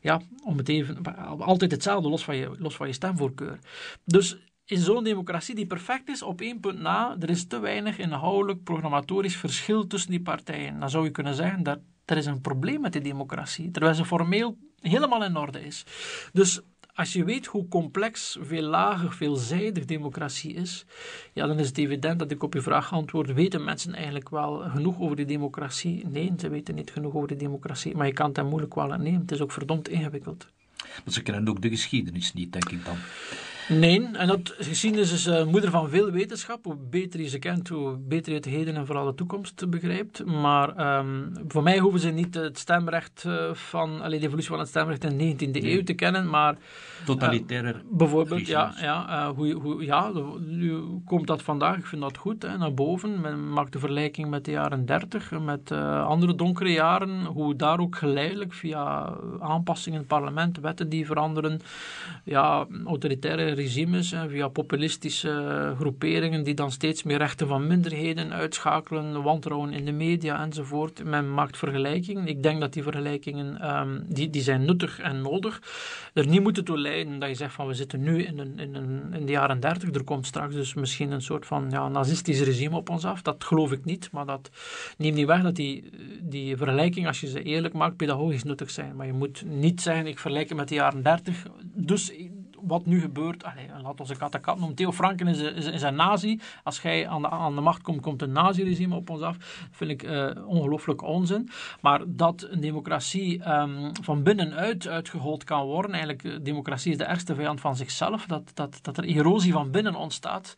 S2: ja, om het even, altijd hetzelfde, los van je, los van je stemvoorkeur. Dus in zo'n democratie die perfect is, op één punt na, er is te weinig inhoudelijk programmatorisch verschil tussen die partijen. Dan zou je kunnen zeggen dat er is een probleem met die democratie, terwijl ze formeel helemaal in orde is. Dus als je weet hoe complex, veel lager, veelzijdig democratie is, ja, dan is het evident dat ik op je vraag antwoord, weten mensen eigenlijk wel genoeg over die democratie? Nee, ze weten niet genoeg over die democratie, maar je kan het hem moeilijk wel nemen. Het is ook verdomd ingewikkeld.
S1: Maar ze kennen ook de geschiedenis niet, denk ik dan.
S2: Nee, en dat geschiedenis is uh, moeder van veel wetenschap. Hoe beter je ze kent, hoe beter je het heden en vooral de toekomst begrijpt. Maar um, voor mij hoeven ze niet het stemrecht uh, van, allee, de evolutie van het stemrecht in de 19e nee. eeuw te kennen, maar...
S1: Totalitaire uh,
S2: Bijvoorbeeld, ja, ja, hoe, hoe, ja, nu komt dat vandaag, ik vind dat goed, hè, naar boven. Men maakt de vergelijking met de jaren 30, met andere donkere jaren, hoe daar ook geleidelijk via aanpassingen in het parlement, wetten die veranderen, ja, autoritaire regimes, via populistische groeperingen die dan steeds meer rechten van minderheden uitschakelen, wantrouwen in de media enzovoort. Men maakt vergelijkingen. Ik denk dat die vergelijkingen um, die, die zijn nuttig en nodig. Er niet moeten toe leiden dat je zegt van we zitten nu in, een, in, een, in de jaren 30, er komt straks dus misschien een soort van ja, nazistisch regime op ons af. Dat geloof ik niet, maar dat neemt niet weg dat die, die vergelijking, als je ze eerlijk maakt, pedagogisch nuttig zijn. Maar je moet niet zeggen, ik vergelijk het met de jaren 30, dus wat nu gebeurt, laat onze kat kat noemen. Theo Franken is, is, is, een nazi. Als hij aan de, aan de macht komt, komt een naziregime op ons af. Dat vind ik uh, ongelooflijk onzin. Maar dat een democratie um, van binnenuit uitgehold kan worden, eigenlijk, eh, democratie is de ergste vijand van zichzelf, dat, dat, dat er erosie van binnen ontstaat,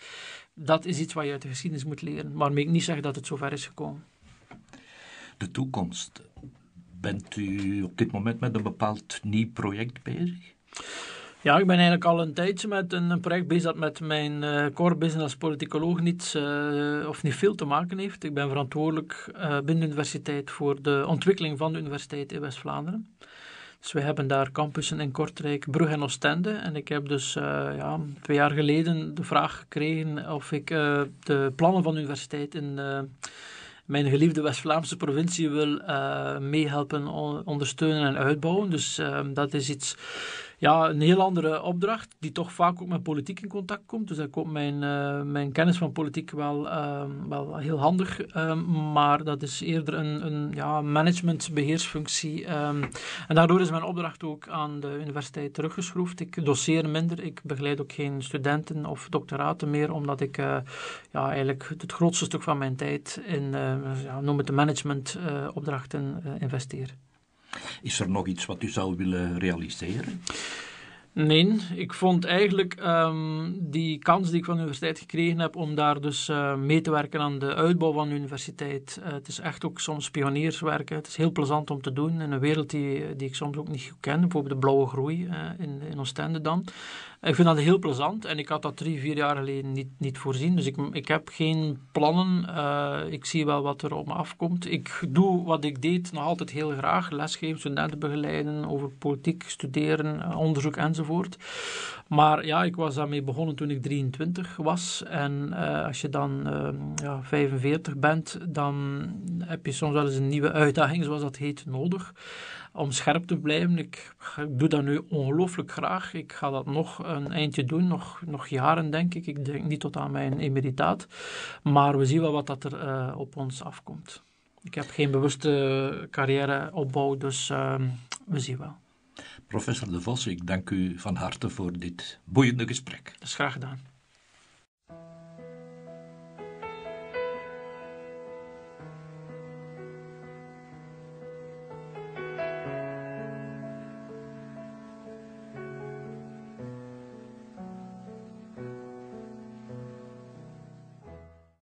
S2: dat is iets wat je uit de geschiedenis moet leren. Maar ik niet zeggen dat het zover is gekomen.
S1: De toekomst. Bent u op dit moment met een bepaald nieuw project bezig?
S2: Ja, ik ben eigenlijk al een tijdje met een, project bezig dat met mijn uh, core business als politicoloog niets uh, of niet veel te maken heeft. Ik ben verantwoordelijk uh, binnen de universiteit voor de ontwikkeling van de universiteit in West-Vlaanderen. Dus we hebben daar campussen in Kortrijk, Brugge en Oostende. En ik heb dus ja, twee jaar geleden de vraag gekregen of ik de plannen van de universiteit in mijn geliefde West-Vlaamse provincie wil meehelpen, ondersteunen en uitbouwen. Dus dat is iets ja, een heel andere opdracht, die toch vaak ook met politiek in contact komt. Dus daar komt mijn, uh, mijn kennis van politiek wel, uh, wel heel handig. Um, maar dat is eerder een, een ja, management-beheersfunctie. Um, en daardoor is mijn opdracht ook aan de universiteit teruggeschroefd. Ik doseer minder, ik begeleid ook geen studenten of doctoraten meer, omdat ik uh, ja, eigenlijk het grootste stuk van mijn tijd in, ja, noem het de management-opdrachten investeer.
S1: Is er nog iets wat u zou willen realiseren?
S2: Nee, ik vond eigenlijk um, die kans die ik van de universiteit gekregen heb om daar dus uh, mee te werken aan de uitbouw van de universiteit. Uh, het is echt ook soms pionierswerken. Het is heel plezant om te doen in een wereld die, die ik soms ook niet ken. Bijvoorbeeld de blauwe groei uh, in, in Oostende dan. Ik vind dat heel plezant en ik had dat drie, vier jaar geleden niet, niet voorzien. Dus ik, ik heb geen plannen. Uh, ik zie wel wat er op me afkomt. Ik doe wat ik deed nog altijd heel graag. Lesgeven, studenten begeleiden, over politiek studeren, onderzoek enzovoort. Maar ja, ik was daarmee begonnen toen ik 23 was. En uh, als je dan uh, ja, 45 bent, dan heb je soms wel eens een nieuwe uitdaging, zoals dat heet, nodig om scherp te blijven. Ik, ik doe dat nu ongelooflijk graag. Ik ga dat nog een eindje doen, nog, nog jaren denk ik. Ik denk niet tot aan mijn emeritaat. Maar we zien wel wat dat er uh, op ons afkomt. Ik heb geen bewuste carrièreopbouw, dus uh, we zien wel.
S1: Professor De Vos, ik dank u van harte voor dit boeiende gesprek.
S2: Dat is graag gedaan.